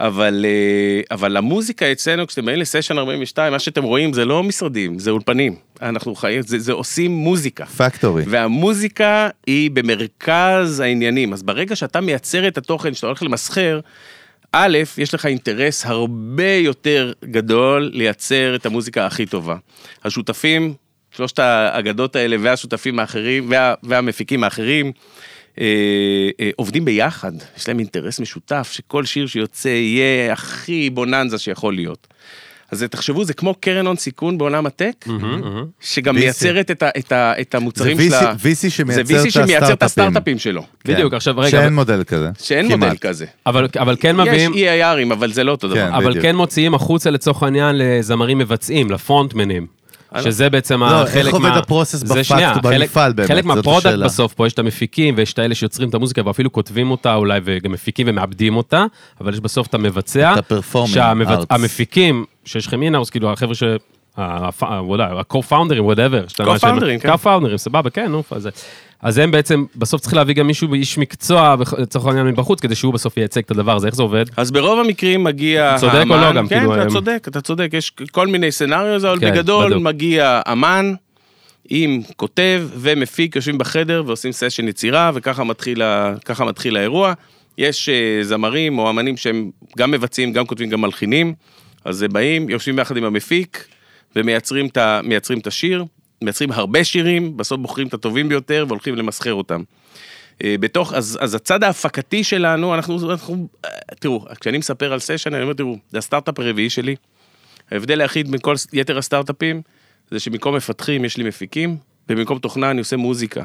אבל, אה, אבל המוזיקה אצלנו, כשאתם באים לסשן 42, מה שאתם רואים זה לא משרדים, זה אולפנים. אנחנו חיים, זה, זה עושים מוזיקה. פקטורי. והמוזיקה היא במרכז העניינים. אז ברגע שאתה מייצר את התוכן שאתה הולך למסחר, א', יש לך אינטרס הרבה יותר גדול לייצר את המוזיקה הכי טובה. השותפים, שלושת האגדות האלה והשותפים האחרים, וה, והמפיקים האחרים, עובדים ביחד, יש להם אינטרס משותף, שכל שיר שיוצא יהיה הכי בוננזה שיכול להיות. אז תחשבו, זה כמו קרן הון סיכון בעולם הטק, שגם. מייצרת את, ה, את, ה, את המוצרים שלה. זה שמייצר VC שמייצר את הסטארט-אפים. שלו. בדיוק, כן. עכשיו רגע, שאין מודל כזה. שאין כמעט. מודל כזה. אבל אבל כן יש מביאים, EIR ים, אבל זה לא אותו דבר. כן. אבל בדיוק. כן מוציאים החוצה לצורך העניין לזמרים מבצעים, לפרונטמנים. שזה בעצם לא, החלק איך עובד מה- process בפקט במפעל באמת, חלק מה product. בסוף פה יש את המפיקים ויש את האלה שיוצרים את המוזיקה ואפילו כותבים אותה אולי וגם מפיקים ומעבדים אותה, אבל יש בסוף את המבצע. את ה-performing arts. המפיקים, שיש לכם אינאוס, כאילו החבר'ה ש... ה-co-founders, whatever. co-founders, כן. co-founders, סבבה, כן, נו, זה. אז הם בעצם, בסוף צריך להביא גם מישהו, איש מקצוע, לצורך העניין מבחוץ, כדי שהוא בסוף ייצג את הדבר הזה, איך זה עובד? אז ברוב המקרים מגיע צודק או לא גם, כן, כאילו, אתה הם- צודק, אתה צודק, יש כל מיני סצנריו, אבל כן, בגדול בדיוק. מגיע אמן עם כותב ומפיק, יושבים בחדר ועושים סשן יצירה, וככה מתחיל, מתחיל האירוע. יש אה, זמרים או אמנים שהם גם מבצעים, גם כותבים, גם מלחינים, אז הם באים, יושבים יחד עם המפיק, ומייצרים את השיר, מייצרים הרבה שירים, בסוף בוחרים את הטובים ביותר והולכים למסחר אותם. אה, בתוך, אז, אז הצד ההפקתי שלנו, אנחנו, אנחנו, אה, תראו, כשאני מספר על סשן, אני אומר, תראו, זה הסטארט-אפ הרביעי שלי. ההבדל היחיד בין כל יתר הסטארט-אפים, זה שבמקום מפתחים יש לי מפיקים, ובמקום תוכנה אני עושה מוזיקה.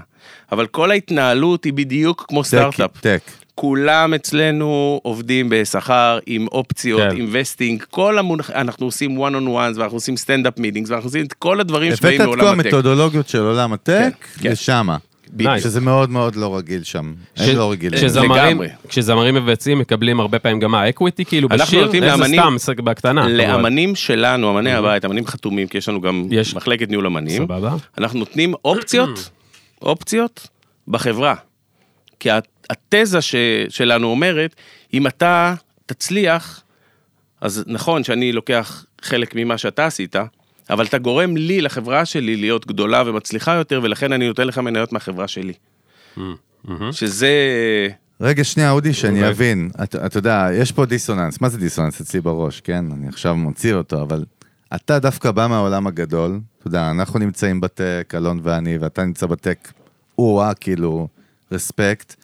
אבל כל ההתנהלות היא בדיוק כמו סטארט-אפ. טק. כולם אצלנו עובדים בשכר, עם אופציות, כן. עם vesting, כל המונח... אנחנו עושים one on ones, ואנחנו עושים standup meetings, ואנחנו עושים את כל הדברים הבאת שבאים את כל מעולם הטק. המתודולוגיות של עולם הטק כן. לשמה. nice. שזה מאוד מאוד לא רגיל שם. ש- הם לא רגילים. כשזמרים-. כשזמרים מבצעים מקבלים הרבה פעמים גם ה equity, כאילו אנחנו בשיר, נותנים איך זה לאמנים- סתם, בקטנה. אבל- לאמנים שלנו, אמני הבית, אמנים חתומים, כי יש לנו גם יש. מחלקת ניהול אמנים. סבבה. אנחנו נותנים אופציות, אופציות בחברה. כי הת- התזה ש, שלנו אומרת, אם אתה תצליח, אז נכון שאני לוקח חלק ממה שאתה עשית, אבל אתה גורם לי, לחברה שלי, להיות גדולה ומצליחה יותר, ולכן אני נותן לך מניות מהחברה שלי. שזה... רגע, שנייה, אודי, שאני. אבין. אתה אתה יודע, יש פה דיסוננס. מה זה דיסוננס אצלי בראש, כן? אני עכשיו מוציא אותו, אבל אתה דווקא בא מהעולם הגדול. אתה יודע, אנחנו נמצאים בטק, אלון ואני, ואתה נמצא בטק, או-אה, כאילו, respect.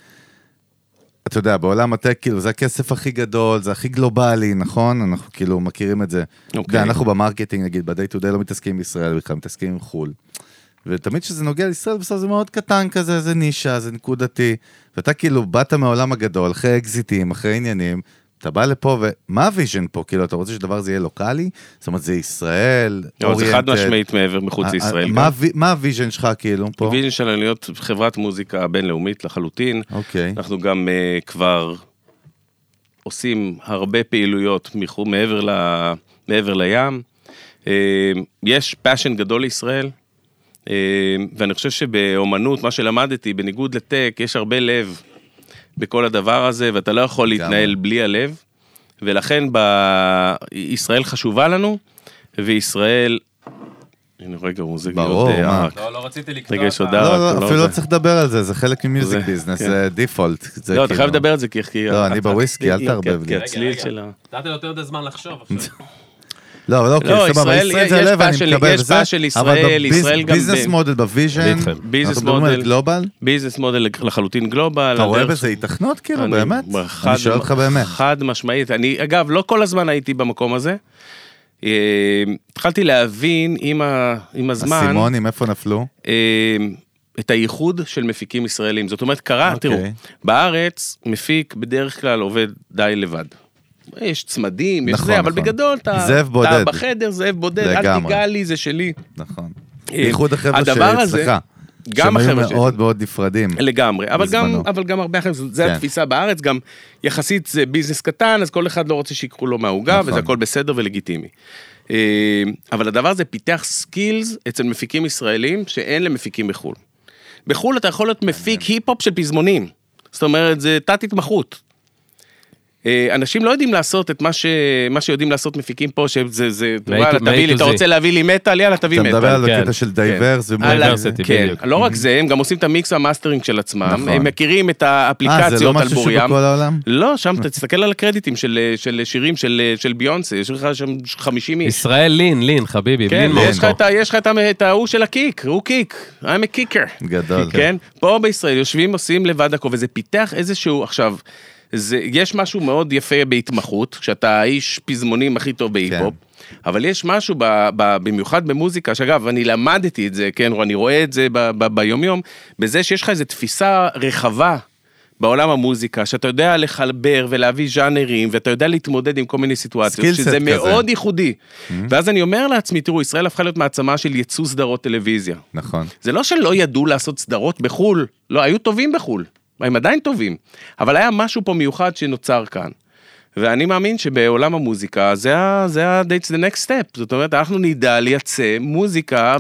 אתה יודע, בעולם הטק, כאילו, זה הכסף הכי גדול, זה הכי גלובלי, נכון? אנחנו כאילו מכירים את זה. אתה יודע, אוקיי. אנחנו ב marketing, נגיד, ב-day to day לא מתעסקים עם ישראל בכלל, מתעסקים עם חו"ל. ותמיד כשזה נוגע לישראל, בסוף זה מאוד קטן כזה, זה נישה, זה נקודתי. ואתה כאילו באת מהעולם הגדול, אחרי אקזיטים, אחרי עניינים, אתה בא לפה, ומה ה vision פה? כאילו, אתה רוצה שדבר הזה יהיה לוקאלי? זאת אומרת, זה ישראל, לא, זה חד. משמעית מעבר מחוץ אה, לישראל. אה. מה הווי- מה ה vision שלך, כאילו, פה? הוויז'ן שלנו להיות חברת מוזיקה בינלאומית לחלוטין. אוקיי. אנחנו גם uh, כבר עושים הרבה פעילויות מחו, מעבר, לים. יש passion גדול לישראל, ואני חושב שבאומנות, מה שלמדתי, בניגוד לטק, יש הרבה לב בכל הדבר הזה, ואתה לא יכול. להתנהל בלי הלב. ולכן ב- ישראל חשובה לנו, וישראל... הנה רגע, הוא זה ברור, להיות, אה, מה? לא, לא רציתי לקטוע רגע, יש את ה- הודעה. לא, לא, לא אפילו לא. צריך לדבר על זה, זה חלק ממיוזיק זה- ביזנס, כן. זה דיפולט. זה לא, אתה כאילו- חייב לדבר על זה, כי... לא, אני בוויסקי, אל תערבב לי. כן, הצליל של ה... נתתי לו יותר זמן לחשוב עכשיו. לא, אבל אוקיי, לא, סבבה, ישראל- זה בעיה אני מקבל יש בעיה של ישראל, אבל ישראל גם בביזנס ב- מודל בוויז'ן. ביזנס מודל. גלובל, ביזנס מודל לחלוטין גלובל. אתה רואה בזה התכנות כאילו, באמת? אני שואל אותך באמת. חד משמעית. אני, אגב, לא כל הזמן הייתי במקום הזה. אה, התחלתי להבין עם, ה, עם הזמן הסימונים, איפה נפלו? אה, את הייחוד של מפיקים ישראלים. זאת אומרת, קרה, אוקיי. תראו, בארץ מפיק בדרך כלל עובד די לבד. יש צמדים, יש נכון, זה, אבל נכון. בגדול אתה, זאב אתה בודד. בחדר, זאב בודד, אל. תיגע לי, זה שלי. נכון. אה, בייחוד החבר'ה שאצלך. גם החבר'ה שהם שלי. היו מאוד מאוד נפרדים. לגמרי, אבל גם. אבל גם הרבה אחרים, זה כן. התפיסה בארץ, גם יחסית זה business קטן, אז כל אחד לא רוצה שיקחו לו מהעוגה, נכון. וזה הכל בסדר ולגיטימי. אה, אבל הדבר הזה פיתח skills אצל מפיקים ישראלים שאין למפיקים בחו"ל. בחו"ל אתה יכול להיות מפיק היפ-הופ של פזמונים. זאת אומרת, זה תת-התמחות. אה, אנשים לא יודעים לעשות את מה, ש... מה שיודעים לעשות מפיקים פה, שזה, זה, וואלה, תביא לי, אתה. רוצה להביא לי מטאל, יאללה, תביא אתה מטאל. מדבר על כן. הקטע של diverse על ומול... ה- Diversity, כן, בדיוק. לא רק זה, הם גם עושים את המיקס והמאסטרינג של עצמם, נכון. הם מכירים את אה, האפליקציות זה לא על משהו בוריים. שבכל העולם? לא, שם אתה תסתכל על הקרדיטים של, של שירים של, של ביונסה, יש לך שם 50 איש. ישראל לין, לין, חביבי, כן, לין את ה- יש לך את ההוא של הקיק, הוא קיק, I'm a kicker. גדול. כן, פה בישראל יושבים עושים לבד הכל, וזה פיתח איזשהו, עכשיו, זה, יש משהו מאוד יפה בהתמחות, כשאתה האיש פזמונים הכי טוב בהיפ-הופ, אבל יש משהו, ב, ב, במיוחד במוזיקה, שאגב, אני למדתי את זה, כן, אני רואה את זה ב, ב, ביומיום, בזה שיש לך איזו תפיסה רחבה. בעולם המוזיקה, שאתה יודע לחבר ולהביא ז'אנרים, ואתה יודע להתמודד עם כל מיני סיטואציות, שזה כזה. מאוד ייחודי. ואז אני אומר לעצמי, תראו, ישראל הפכה להיות מעצמה של ייצוא סדרות טלוויזיה. נכון. זה לא שלא ידעו לעשות סדרות בחו"ל, לא, היו טובים בחו"ל, הם עדיין טובים, אבל היה משהו פה מיוחד שנוצר כאן. ואני מאמין שבעולם המוזיקה זה ה... זה ה... that's the next step, זאת אומרת, אנחנו נדע לייצא מוזיקה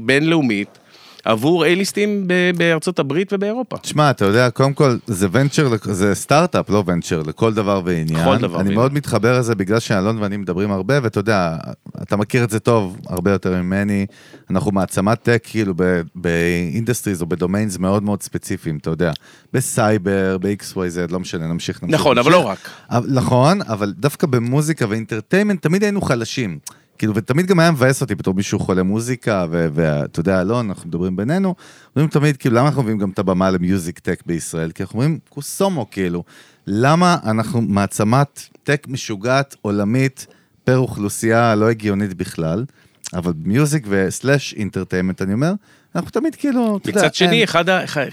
בינלאומית עבור A-ליסטים בארצות הברית ובאירופה. תשמע, אתה יודע, קודם כל, זה ונצ'ר, זה סטארט-אפ, לא ונצ'ר, לכל דבר ועניין. לכל דבר אני ועניין. מאוד מתחבר לזה בגלל שאלון ואני מדברים הרבה, ואתה יודע, אתה מכיר את זה טוב, הרבה יותר ממני. אנחנו מעצמת טק, כאילו, ב industries או ב domains מאוד מאוד ספציפיים, אתה יודע. בסייבר, ב-XYZ, לא משנה, נמשיך, נמשיך. נכון, אבל נמשיך. לא רק. אבל- נכון, אבל דווקא במוזיקה ו entertainment תמיד היינו חלשים. כאילו, ותמיד גם היה מבאס אותי בתור מישהו חולה מוזיקה, ואתה יודע, אלון, אנחנו מדברים בינינו, אומרים תמיד, כאילו, למה אנחנו מביאים גם את הבמה ל music tech בישראל? כי אנחנו אומרים, כוסומו, כאילו, למה אנחנו מעצמת טק משוגעת, עולמית, פר אוכלוסייה לא הגיונית בכלל, אבל music ו slash entertainment, אני אומר, אנחנו תמיד כאילו, מצד שני, אין- אחד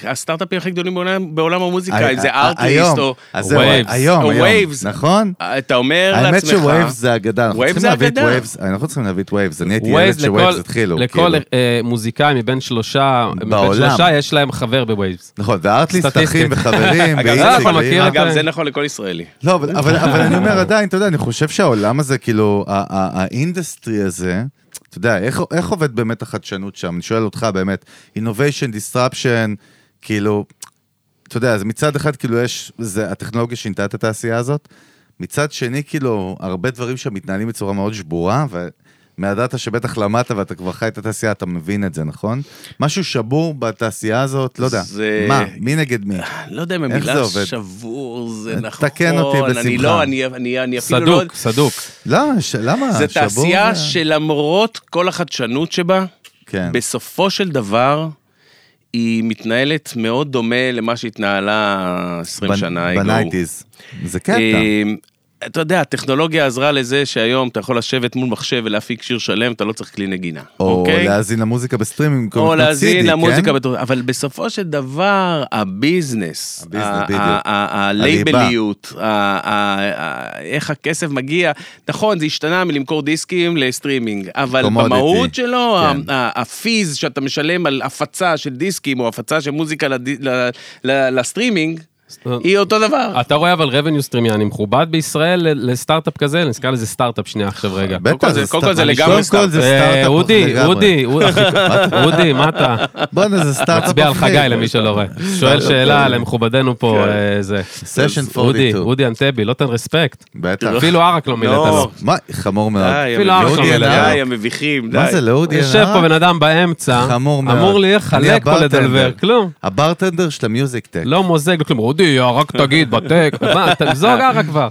הסטארט-אפים הכי גדולים בעולם- בעולם המוזיקה, אם זה ארטליסט היום, או... Waves. היום, או היום. נכון? אתה אומר האמת לעצמך... ש Waves זה אגדה, אנחנו צריכים זה להביא את אגדה. Waves, אנחנו צריכים להביא את Waves, אני הייתי ילד Waves ש Waves התחילו, לכל כאילו. אה, מוזיקאי מבין שלושה, מבין בעולם. שלושה יש להם חבר ב Waves. נכון, וארטליסט סטטיסטית. אחים וחברים, אגב, זה ואיציק, אגב, זה נכון לכל ישראלי. לא, אבל- אני אומר עדיין, אתה יודע, אני חושב שהעולם הזה, כאילו, ה- ה- ה industry הזה, אתה יודע, איך- איך עובד באמת החדשנות שם? אני שואל אותך באמת, innovation, disruption, כאילו, אתה יודע, אז מצד אחד, כאילו, יש, זה, הטכנולוגיה שינתה את התעשייה הזאת, מצד שני, כאילו, הרבה דברים שם מתנהלים בצורה מאוד שבורה, ומה data שבטח למדת ואתה כבר חי את התעשייה, אתה מבין את זה, נכון? משהו שבור בתעשייה הזאת, לא יודע. זה- מה? מי נגד מי? לא יודע אם המילה? שבור זה נכון. תקן אותי אני בשמחה. לא, אני- אני אני אפילו לא... סדוק, סדוק. לא, ש- למה? זה שבור תעשייה שלמרות כל החדשנות שבה, כן. בסופו של דבר, היא מתנהלת מאוד דומה למה שהתנהלה 20 שנה. ago. ב nineties. זה קטע. אתה יודע, הטכנולוגיה עזרה לזה שהיום אתה יכול לשבת מול מחשב ולהפיק שיר שלם, אתה לא צריך כלי נגינה. או אוקיי? להאזין למוזיקה בסטרימינג. או להאזין למוזיקה, כן? בתור- אבל בסופו של דבר, ה business, הלייבליות, איך הכסף מגיע, נכון, זה השתנה מלמכור דיסקים לסטרימינג, אבל במהות שלו, כן. ה fees שאתה משלם על הפצה של דיסקים, או הפצה של מוזיקה לד- לסטרימינג, היא אותו דבר. אתה רואה אבל revenue stream יעני מכובד בישראל ל- לסטארט-אפ כזה? נזכר לזה סטארט-אפ שנייה עכשיו רגע. בטח, זה- קודם כל זה לגמרי קודם כל סטארט. זה אה, סטארט-אפ אודי. אודי, אודי, אודי, מה אתה? בואנה, זה סטארט-אפ מצביע על. חגי למי שלא רואה. שואל שאלה למכובדנו פה, כן. אה, זה. סשן אודי, 42. אודי אנטבי, לא תן רספקט. בטח. אפילו ערק לא מילאת לא. לו. מה, חמור מאוד. אפילו המביכים, אח שלו מלך. די, המביכים, די. מה זה, לאודי יושב פה? בן אדם באמצע. אמור לי אני לחלק פה. לדלבר, כלום. הברטנדר של המיוזיק טק. לא מוזג, לא כלום, אודי, רק תגיד, בטק, מה, תמזוג ערק כבר.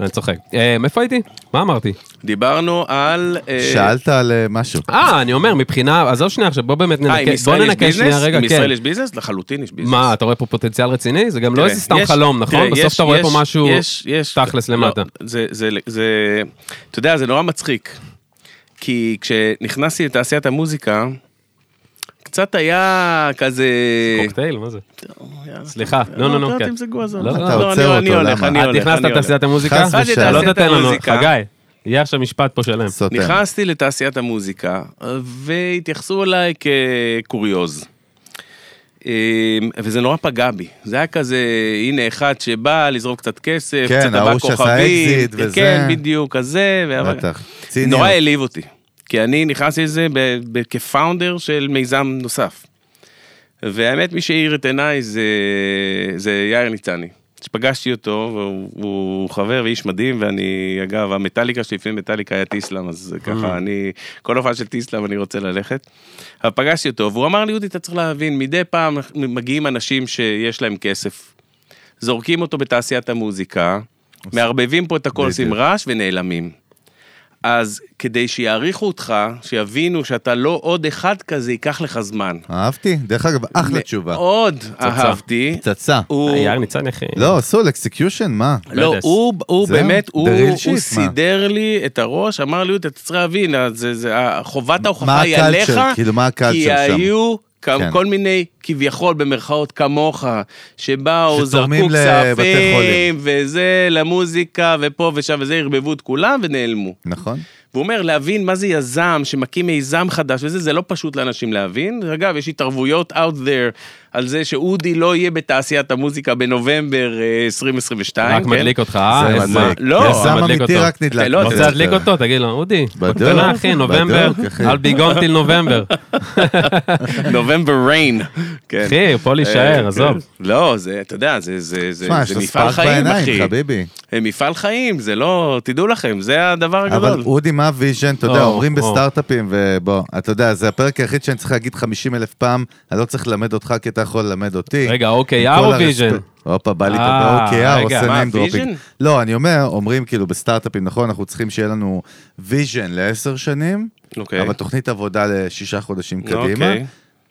אני צוחק. אה, מאיפה הייתי? מה אמרתי? דיברנו על... אה, שאלת על אה, משהו. אה, אני אומר, מבחינה, עזוב שנייה עכשיו, בוא באמת עם ננקה, בוא ננקה שנייה? רגע, עם כן. ישראל יש ביזנס? לחלוטין יש ביזנס. מה, אתה רואה פה פוטנציאל רציני? זה גם לא איזה סתם חלום, נכון? בסוף יש- אתה רואה פה יש- משהו יש- יש- תכלס לא, למטה. זה, אתה יודע, זה נורא מצחיק. כי כשנכנסתי לתעשיית המוזיקה, קצת היה כזה... קוקטייל, מה זה? סליחה, נו, נו, לא, כן. עזוב. לא, לא, אתה אני- עוצר אני אותו, הולך, למה? אני את הולך, נכנסת אני הולך. לתעשיית המוזיקה? חס ושלום. לא תתן לנו. חגי, יהיה עכשיו משפט פה שלם. סותם. נכנסתי לתעשיית המוזיקה, והתייחסו אליי כקוריוז. אמ, וזה נורא פגע בי. זה היה כזה, הנה אחד שבא לזרוק קצת כסף, כן, קצת ההייטק שעשה כוכבים. אקזיט וזה. כן, בדיוק, כזה. ו- בטח. ציניות. נורא העליב אותי. כי אני נכנסתי לזה כ founder של מיזם נוסף. והאמת, מי שהאיר את עיניי זה, זה יאיר ניצני. כשפגשתי אותו, והוא הוא חבר ואיש מדהים, ואני, אגב, המטאליקה שלי לפני מטאליקה היה טיסלאם, אז ככה, אני, כל הופעה של טיסלאם אני רוצה ללכת. אבל פגשתי אותו, והוא אמר לי, אודי, אתה צריך להבין, מדי פעם מגיעים אנשים שיש להם כסף, זורקים אותו בתעשיית המוזיקה, מערבבים פה את הכל. עושים רעש ונעלמים. אז כדי שיעריכו אותך, שיבינו שאתה לא עוד אחד כזה, ייקח לך זמן. אהבתי, דרך אגב, אחלה תשובה. מאוד אהבתי. פצצה. הוא... יאיר ניצני אחי. לא, soul, execution, מה? לא. הוא, באמת, הוא? סידר לי את הראש, אמר לי, אתה צריך להבין, אז זה, זה, חובת ההוכחה היא? עליך, כאילו, כי? היו כן. כל מיני, כביכול, במרכאות כמוך, שבאו, זרקו כספים. וזה, למוזיקה, ופה ושם, וזה, ערבבו את כולם ונעלמו. נכון? והוא אומר, להבין מה זה יזם שמקים מיזם חדש וזה, זה לא פשוט לאנשים להבין. אגב, יש התערבויות out there על זה שאודי לא יהיה בתעשיית המוזיקה בנובמבר אה, 2022. רק כן? מדליק אותך, אה? זה מדליק. לא, יזם אמיתי. רק נדלק. לא, רוצה זה- להדליק אותו? תגיד לו, אודי, בקטנה אחי, נובמבר, אחי. albegone till November. November Rain. כן. אחי, פה להישאר, אה, עזוב. כן. לא, זה, אתה יודע, זה, זה, זה, זה מפעל חיים, אחי. חביבי. אה, מפעל חיים, זה לא, תדעו לכם, זה הדבר אבל הגדול. אודי, מה ה vision? אתה יודע, או, אומרים או. בסטארט-אפים, ובוא, אתה יודע, זה הפרק היחיד שאני צריך להגיד 50 אלף פעם, אני לא צריך ללמד אותך כי אתה יכול ללמד אותי. רגע, עם OKR או. vision? הופה, בא לי אה, כזה רגע. OKR, עושה מה, name dropping. vision? לא, אני אומר, אומרים כאילו בסטארט-אפים, נכון, אנחנו צריכים שיהיה לנו vision לעשר שנים, אוקיי. אבל תוכנית עבודה לשישה חודשים קדימה.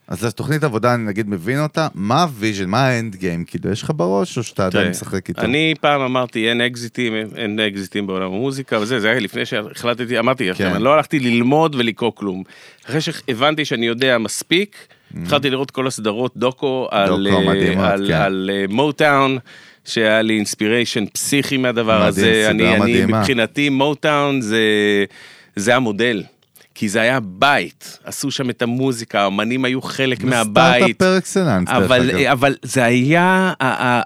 אוקיי. אז התוכנית עבודה, אני נגיד מבין אותה, מה ה vision, מה ה end game, כאילו, יש לך בראש, או שאתה עדיין תראה, משחק איתו? אני פעם אמרתי אין אקזיטים, אין אקזיטים בעולם המוזיקה וזה, זה היה לפני שהחלטתי, אמרתי לכם, כן. אני לא הלכתי ללמוד ולקרוא כלום. אחרי שהבנתי שאני יודע מספיק, התחלתי לראות כל הסדרות דוקו על אה, כן. על Motown. שהיה לי inspiration פסיכי מהדבר הזה, אני. מבחינתי Motown זה, זה המודל, כי זה היה בית, עשו שם את המוזיקה, האמנים היו חלק מהבית, סטארט-אפ par excellence, דרך אבל, אגב. אבל זה היה,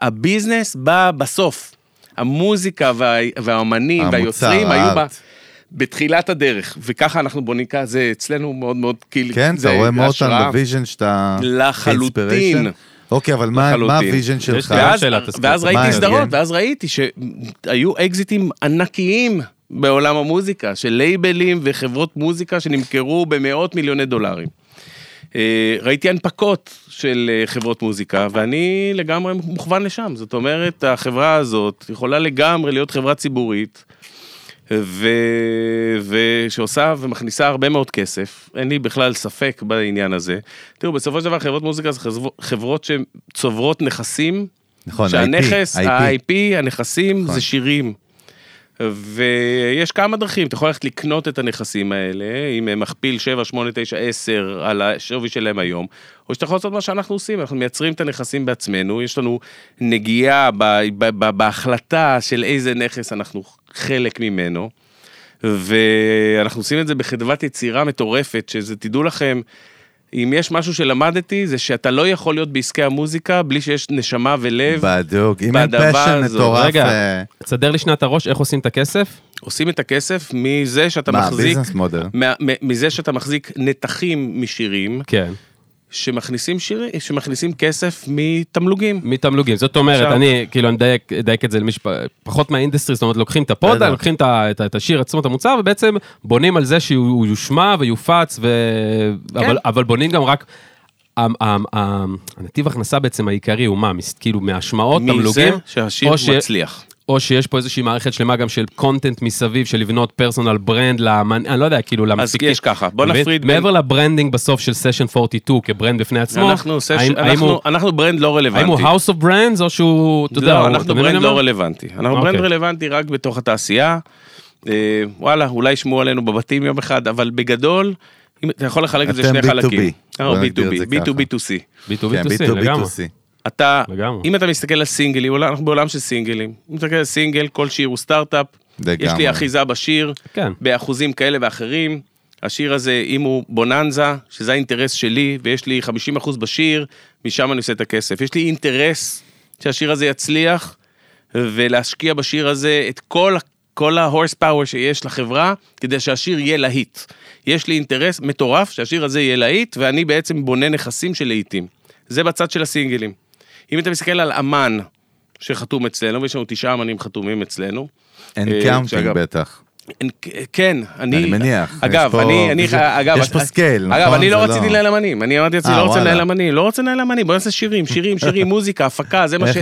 ה business בא בסוף. המוזיקה וה, והאמנים והיוצרים היו ב, ה heart. בתחילת הדרך, וככה אנחנו בונים, ככה זה אצלנו מאוד מאוד כאילו, כן, זה אתה רואה. אותם ב vision שאתה... לחלוטין. אוקיי, אבל מה- ה vision שלך? ואז, ראיתי? סדרות, ואז ראיתי שהיו אקזיטים ענקיים בעולם המוזיקה, של לייבלים וחברות מוזיקה שנמכרו במאות מיליוני דולרים. אה, ראיתי הנפקות של אה, חברות מוזיקה, ואני לגמרי מוכוון לשם. זאת אומרת, החברה הזאת יכולה לגמרי להיות חברה ציבורית, ו... ושעושה ומכניסה הרבה מאוד כסף, אין לי בכלל ספק בעניין הזה. תראו, בסופו של דבר חברות מוזיקה זה חברות- שצוברות נכסים, נכון, שהנכס, IP. ה-IP, הנכסים נכון. זה שירים. ויש כמה דרכים, אתה יכול ללכת לקנות את הנכסים האלה, עם מכפיל 7, 8, 9, 10 על השווי שלהם היום, או שאתה יכול לעשות מה שאנחנו עושים, אנחנו מייצרים את הנכסים בעצמנו, יש לנו נגיעה בהחלטה של איזה נכס אנחנו חלק ממנו, ואנחנו עושים את זה בחדוות יצירה מטורפת, שזה, תדעו לכם, אם יש משהו שלמדתי, זה שאתה לא יכול להיות בעסקי המוזיקה בלי שיש נשמה ולב. בדיוק, אם אין פשן. מטורף... רגע, אה, תסדר לי שנייה את הראש, איך עושים את הכסף? עושים את הכסף מזה שאתה מה, מחזיק, ביזנס מודל? מה- מזה שאתה מחזיק נתחים משירים, כן. שמכניסים שירים, שמכניסים כסף מתמלוגים. מתמלוגים, זאת אומרת, עכשיו- אני, כאילו, אני אדייק- אדייק את זה למי שפחות מה industry, זאת אומרת, לוקחים את בטח. לוקחים את את את השיר עצמו, את המוצר, ובעצם בונים על זה שהוא יושמע ויופץ, ו... כן. אבל, אבל בונים גם רק... הנתיב הכנסה בעצם העיקרי הוא מה? כאילו מהשמעות, מזה תמלוגים? שהשיר או ש- מצליח. או שיש פה איזושהי מערכת שלמה גם של content מסביב, של לבנות personal brand לאמן, אני לא יודע, כאילו למפיקים. יש ככה, בוא? נפריד בין- מעבר ל branding בסוף של סשן 42 כ brand בפני עצמו, אנחנו, סש... האם- האם אנחנו, הוא- אנחנו brand לא רלוונטי. האם הוא House of Brands או שהוא, אתה יודע, לא, הוא- אנחנו brand לא? רלוונטי. אנחנו אוקיי. ברנד רלוונטי רק בתוך התעשייה. אה, וואלה, אולי ישמעו עלינו בבתים יום אחד, אבל בגדול, אם אתה יכול לחלק את זה אתם לשני B2B. חלקים. אה, בוא נגדיר את B2B, זה B2B2C. B2B2C, כן, לגמרי. B2B2C. אתה, לגמרי. אם אתה מסתכל על סינגלים, אנחנו בעולם של סינגלים. אם אתה מסתכל על סינגל, כל שיר הוא סטארט-אפ. יש לגמרי. לי אחיזה בשיר, כן. באחוזים כאלה ואחרים. השיר הזה, אם הוא בוננזה, שזה האינטרס שלי, ויש לי 50% בשיר, משם אני עושה את הכסף. יש לי אינטרס שהשיר הזה יצליח, ולהשקיע בשיר הזה את כל, כל ה horse power שיש לחברה, כדי שהשיר יהיה להיט. יש לי אינטרס מטורף שהשיר הזה יהיה להיט, ואני בעצם בונה נכסים של להיטים. זה בצד של הסינגלים. אם אתה מסתכל על אמן שחתום אצלנו, ויש לנו תשעה אמנים חתומים אצלנו, אין אה, שאגב- בטח. כן, אני... אני מניח. אגב, אני, אני, יש- אגב, יש פה scale, אגב, נכון? אני לא רציתי לנהל אמנים, אני אמרתי לעצמי, אה, לא רוצה. לנהל אמנים, לא רוצה לנהל אמנים, בוא נעשה שירים, שירים, שירים, מוזיקה, הפקה, זה מה ש...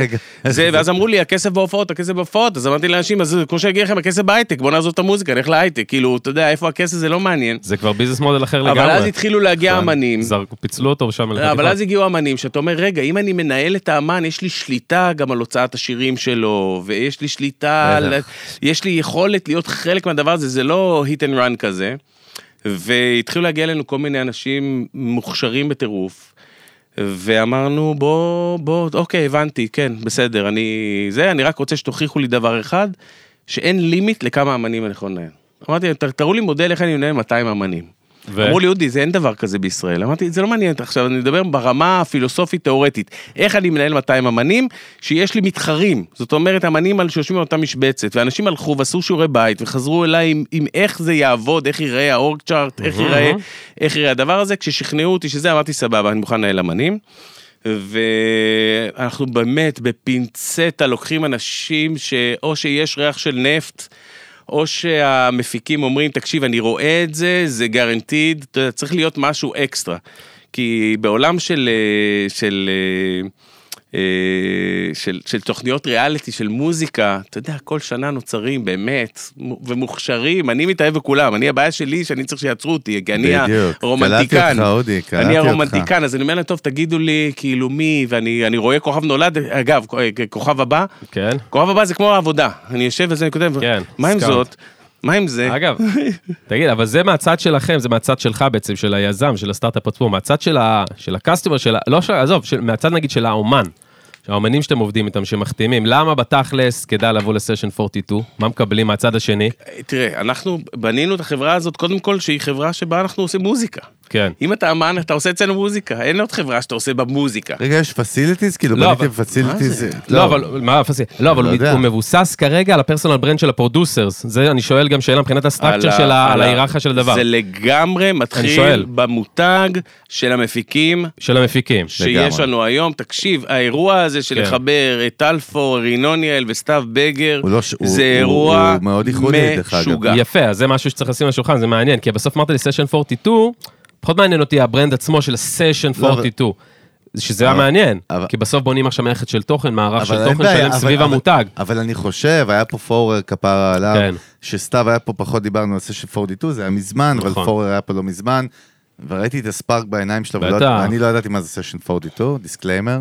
ואז אמרו לי, הכסף בהופעות, הכסף בהופעות, אז אמרתי לאנשים, אז כמו שאני אגיד לכם, הכסף בהייטק, בוא נעזוב את המוזיקה, נלך להייטק, כאילו, אתה יודע, איפה הכסף זה לא מעניין. זה כבר ביזנס מודל אחר לגמרי. אבל אז התחילו להגיע נכון. אמנים, זרקו, פיצלו אותו ושם לא, אבל אז הגיעו אמנים שאתה אומר, רגע, אם אני מנהל את האמן, יש לי שליטה גם על הוצאת השירים שלו, ויש לי שליטה, על... בטח. יש לי יכולת להיות חלק מהדבר הזה, זה לא hit and run כזה. והתחילו להגיע אלינו כל מיני אנשים מוכשרים בטירוף. ואמרנו, בוא, בוא, אוקיי, הבנתי, כן, בסדר, אני... זה, אני רק רוצה שתוכיחו לי דבר אחד, שאין לימיט לכמה אמנים אני יכול לנהל. אמרתי, "ת- תראו לי מודל איך אני מנהל 200 אמנים. ו- אמרו לי, אודי, זה אין דבר כזה בישראל. אמרתי, זה לא מעניין, עכשיו אני מדבר ברמה הפילוסופית-תיאורטית. איך אני מנהל 200 אמנים, שיש לי מתחרים. זאת אומרת, אמנים שיושבים על אותה משבצת, ואנשים הלכו ועשו שיעורי בית, וחזרו אליי עם, עם איך זה יעבוד, איך ייראה האורג צ'ארט, איך ייראה, איך ייראה הדבר הזה. כששכנעו אותי שזה, אמרתי, סבבה, אני מוכן לנהל אמנים. ואנחנו באמת בפינצטה לוקחים אנשים שאו שיש ריח של נפט, או שהמפיקים אומרים, תקשיב, אני רואה את זה, זה גרנטיד, צריך להיות משהו אקסטרה. כי בעולם של, אה, של, אה, של, של תוכניות ריאליטי, של מוזיקה, אתה יודע, כל שנה נוצרים באמת, ומוכשרים, אני מתאהב בכולם, אני הבעיה שלי שאני צריך שיעצרו אותי, כי אני בדיוק. הרומנטיקן. קלטתי אותך, אודי, קלטתי אני אותך. הרומנטיקן, אז אני אומר להם, טוב, תגידו לי, כאילו מי, ואני אני רואה כוכב נולד, אגב, כוכב הבא, כן. כוכב הבא זה כמו העבודה, אני יושב וזה אני כותב, כן, מה עם. זאת? מה עם זה? אגב, תגיד, אבל זה מהצד שלכם, זה מהצד שלך בעצם, של היזם, של הסטארט-אפ עצמו, מהצד של ה- של ה customer, של ה... לא של... עזוב, של- מהצד נגיד של האומן. האומנים שאתם עובדים איתם, שמחתימים, למה בתכלס כדאי לבוא לסשן 42? מה מקבלים מהצד השני? תראה, אנחנו בנינו את החברה הזאת, קודם כל שהיא חברה שבה אנחנו עושים מוזיקה. כן. אם אתה אמן, אתה עושה אצלנו מוזיקה, אין עוד חברה שאתה עושה בה מוזיקה. רגע, יש facilities? כאילו לא, בניתם facilities? לא, אבל מה ה faci? לא, אבל לא הוא- מבוסס כרגע על ה personal brand של ה producers. זה, אני שואל גם שאלה מבחינת ה structure של ה- על ההיררכיה של הדבר. זה לגמרי מתחיל. במותג של המפיקים. של המפיקים. שיש לגמרי. לנו היום, תקשיב, האירוע הזה של כן. לחבר את דולי ופן, רינוניאל וסתיו בגר, לא זה הוא- אירוע. משוגע. יפה, אז זה משהו שצריך לשים על השולחן, זה מעניין, כי בסוף אמרת לי סשן 42, פחות מעניין אותי ה brand עצמו של סשן לא, אבל- 42. שזה היה אבל- מעניין, אבל- כי בסוף בונים עכשיו מערכת של תוכן, מערך של אבל תוכן שלם אבל- סביב אבל- המותג. אבל אני חושב, היה פה פורר כפרה עליו, כן. שסתיו היה פה פחות דיברנו על זה של 42, זה היה מזמן, אבל נכון. פורר היה פה לא מזמן, וראיתי את ה spark בעיניים שלו, ולא- בטח. אני לא ידעתי מה זה סשן 42, disclaimer,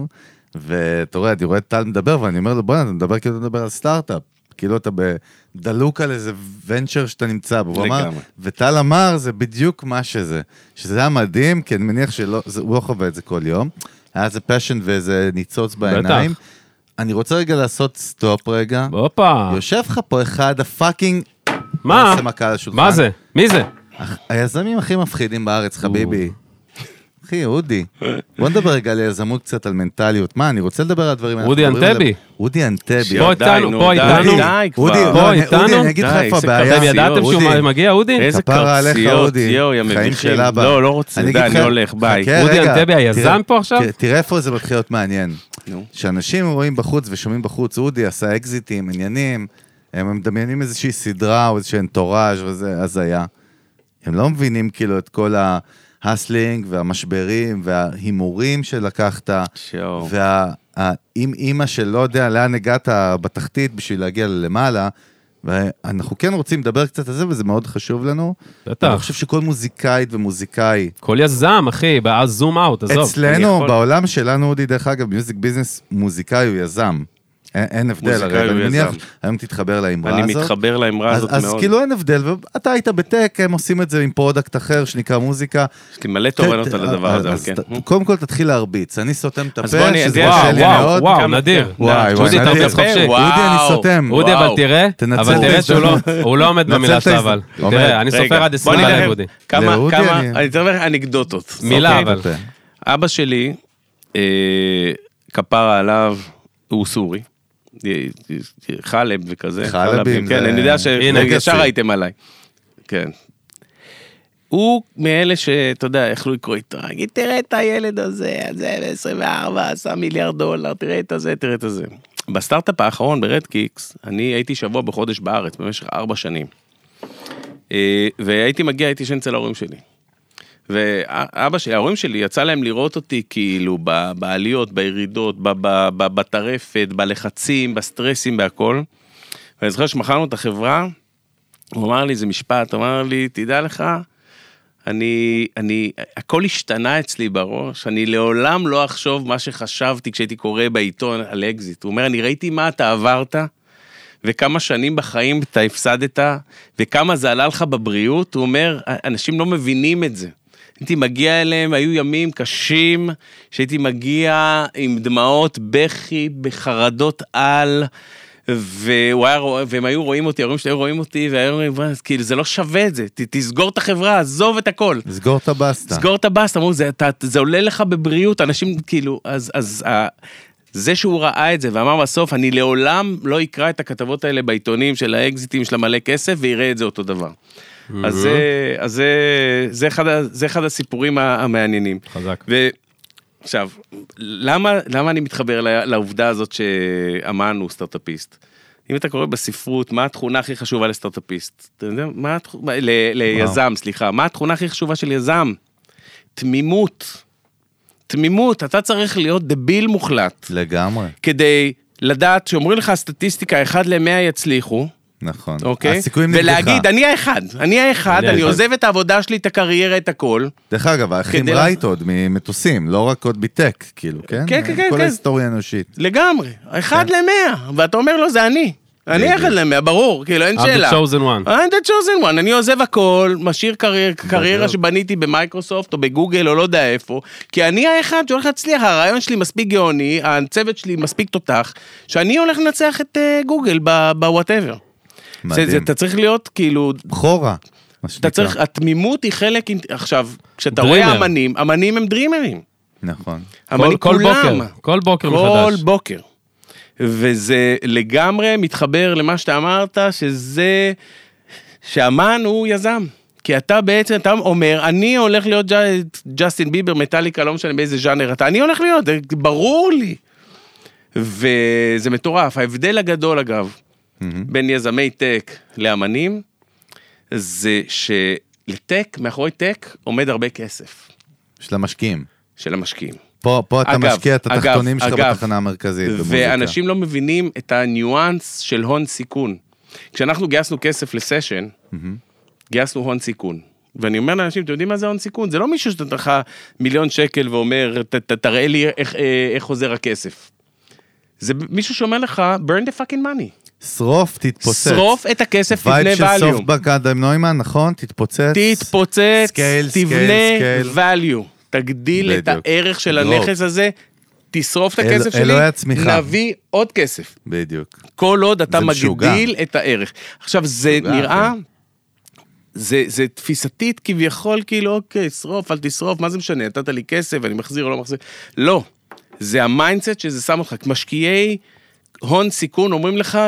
ואתה רואה, אני רואה את טל מדבר, ואני אומר לו, בוא'נה, אתה מדבר כאילו אתה מדבר על סטארט-אפ. כאילו אתה דלוק על איזה venture שאתה נמצא בו, לגמרי. וטל אמר, זה בדיוק מה שזה. שזה היה מדהים, כי אני מניח שהוא לא חווה את זה כל יום. היה איזה passion ואיזה ניצוץ בעיניים. בטח. אני רוצה רגע לעשות סטופ רגע. הופה, יושב לך פה אחד ה fucking... מה? מה זה? מי זה? היזמים הכי מפחידים בארץ, חביבי. אחי, אודי, בוא נדבר רגע על יזמות קצת, על מנטליות. מה, אני רוצה לדבר על הדברים האלה. אודי ענתבי. אודי אנטבי. בוא איתנו, נו, בוא די, איתנו. די כבר. אודי, בוא לא, אני- איתנו. אודי, אני אגיד לך איפה הבעיה. אתם ידעתם אודי, שהוא מגיע, אודי? איזה קרציות. יואו, יא מביכים. של אבא. לא, לא רוצה, אני די, אני לך- הולך, ביי. אודי אנטבי היזם פה עכשיו? תראה- איפה זה מתחיל להיות מעניין. שאנשים רואים בחוץ ושומעים בחוץ, אודי עשה אקזיטים, עניינים, הם מדמיינים איזושהי סדרה או איזשהו אנטוראז' וזה הזיה. הם לא מבינים כאילו את כל ההסלינג והמשברים וההימורים שלקחת, שואו. ואם אימא שלא יודע לאן הגעת בתחתית בשביל להגיע למעלה, ואנחנו כן רוצים לדבר קצת על זה, וזה מאוד חשוב לנו. בטח. אני חושב שכל מוזיקאית ומוזיקאי, כל יזם, אחי, זום אאוט, עזוב. אצלנו, יכול- בעולם שלנו, אודי, דרך אגב, מיוזיק ביזנס, מוזיקאי הוא יזם. אין, הבדל, הרי, אני מניח. היום תתחבר לאמרה אני הזאת. מתחבר לאמרה אז, הזאת אז מאוד. כאילו אין הבדל, ואתה היית בטק, הם עושים את זה עם פרודקט אחר שנקרא מוזיקה. יש לי מלא תובנות ת- על הדבר הזה, אז כן. קודם כל תתחיל להרביץ, אני סותם את אז הפה, אני- שזה אז קשה וואו, לי וואו, מאוד. וואו, כמה- נדיר. וואי, וואי, אודי, נדיר. תרביץ חופשי. וואו. אודי, אני סותם. אודי, אבל וואו. תראה, אבל תראה שהוא לא- לא עומד במילה ההז- אבל. תראה, אני סופר עד בוא 20 נראה עליו, אודי. כמה, כמה, אני- אני לך אנקדוטות. מילה? אבל. אבא שלי, אה, כפרה עליו, הוא סורי. חלב וכזה. חלבים, כן, אני יודע שישר. הייתם עליי. כן. הוא מאלה שאתה יודע, יכלו לקרוא איתו, להגיד, תראה את הילד הזה, זה ב-24, עשה מיליארד דולר, תראה את הזה, תראה את הזה. בסטארט-אפ האחרון, ברד קיקס, אני הייתי שבוע בחודש בארץ במשך ארבע שנים. אה, והייתי מגיע, הייתי ישן אצל ההורים שלי. ואבא שלי, ההורים שלי, יצא להם לראות אותי כאילו בעליות, בירידות, בטרפת, בלחצים, בסטרסים, בהכל. ואני זוכר שמכרנו את החברה, הוא אמר לי איזה משפט, הוא אמר לי, תדע לך, אני, אני, הכל השתנה אצלי בראש, אני לעולם לא אחשוב מה שחשבתי כשהייתי קורא בעיתון על אקזיט. הוא אומר, אני ראיתי מה אתה עברת, וכמה שנים בחיים אתה הפסדת, וכמה זה עלה לך בבריאות, הוא אומר, אנשים לא מבינים את זה. הייתי מגיע אליהם, היו ימים קשים, שהייתי מגיע עם דמעות בכי, בחרדות על, והוא היה, רוא- והם היו רואים אותי, ההורים שלי היו רואים אותי, והיו אומרים, "וואי, אז כאילו, זה לא שווה את זה, ת, תסגור את החברה, עזוב את הכל. סגור את הבסטה. סגור את הבאסטה, אמרו, זה, אתה, זה עולה לך בבריאות, אנשים כאילו, אז, אז זה שהוא ראה את זה ואמר בסוף, אני לעולם לא אקרא את הכתבות האלה בעיתונים של האקזיטים של המלא כסף ויראה את זה אותו דבר. אז, זה, אז זה, זה, אחד, זה אחד הסיפורים המעניינים. חזק. ועכשיו, למה, למה אני מתחבר לעובדה הזאת שאמן הוא סטארט-אפיסט? אם אתה קורא בספרות, מה התכונה הכי חשובה לסטארט-אפיסט? אתה יודע, מה התכונה, ל, ליזם, סליחה, מה התכונה הכי חשובה של יזם? תמימות. תמימות, אתה צריך להיות דביל מוחלט, לגמרי, כדי לדעת שאומרים לך סטטיסטיקה, אחד למאה יצליחו, נכון. אוקיי? הסיכויים נגדך. ולהגיד, אני האחד, אני האחד, אני אני האחד." עוזב את העבודה שלי, את הקריירה, את הכל. דרך אגב, האחים רייט עוד ממטוסים, לא רק עוד ביטק, כאילו, כן? כן, כן, כן, כל כן. ההיסטוריה האנושית. לגמרי, אחד למאה, ואתה אומר לו, זה אני. אני. אחד למאה, ברור, כאילו, אין I'm שאלה. the chosen one. I'm the chosen one, אני עוזב הכל, משאיר קריירה. שבניתי במייקרוסופט או בגוגל או לא יודע איפה, כי אני האחד שהולך להצליח, הרעיון שלי מספיק גאוני, הצוות שלי מספיק תותח, שאני הולך לנצח את אה, גוגל ב whatever. מדהים. אתה צריך להיות כאילו, בכורה. אתה צריך, התמימות היא חלק, עכשיו, כשאתה dreamer. רואה אמנים, אמנים הם דרימרים. נכון. אמנים כל- כל כולם. בוקר, כל בוקר כל מחדש. בוקר. וזה לגמרי מתחבר למה שאתה אמרת, שזה, שאמן הוא יזם. כי אתה בעצם, אתה אומר, אני הולך להיות ג'- ג'סטין ביבר, מטאליקה, לא משנה באיזה ז'אנר אתה, אני הולך להיות, ברור לי. וזה מטורף. ההבדל הגדול, אגב, בין יזמי טק לאמנים, זה שלטק, מאחורי טק, עומד הרבה כסף של המשקיעים. של המשקיעים. פה, פה אתה אגב, משקיע את אגב, התחתונים שלך אגב, בתחנה המרכזית. ואנשים לא מבינים את הניואנס של הון סיכון. כשאנחנו גייסנו כסף לסשן, גייסנו הון סיכון. ואני אומר לאנשים, אתם יודעים מה זה הון סיכון? זה לא מישהו שנותן לך מיליון שקל ואומר, "ת- ת- תראה לי איך, אה, איך חוזר הכסף. זה מישהו שאומר לך, burn the fucking money. שרוף, תתפוצץ. שרוף את הכסף, תבנה וייב של value. סופבק אדם נוימן, נכון? תתפוצץ. תתפוצץ, סקייל, תבנה value. תגדיל את בדיוק. הערך של Growth. הנכס הזה, תשרוף את אל- הכסף שלי, אלוהי הצמיחה. נביא עוד כסף. בדיוק. כל עוד אתה זה משוגע. מגדיל את הערך. עכשיו, זה משוגע, נראה, זה, זה תפיסתית כביכול, כאילו, אוקיי, שרוף, אל תשרוף, מה זה משנה, נתת לי כסף, אני מחזיר או לא מחזיר. לא, זה ה mindset שזה שם אותך. משקיעי הון סיכון אומרים לך,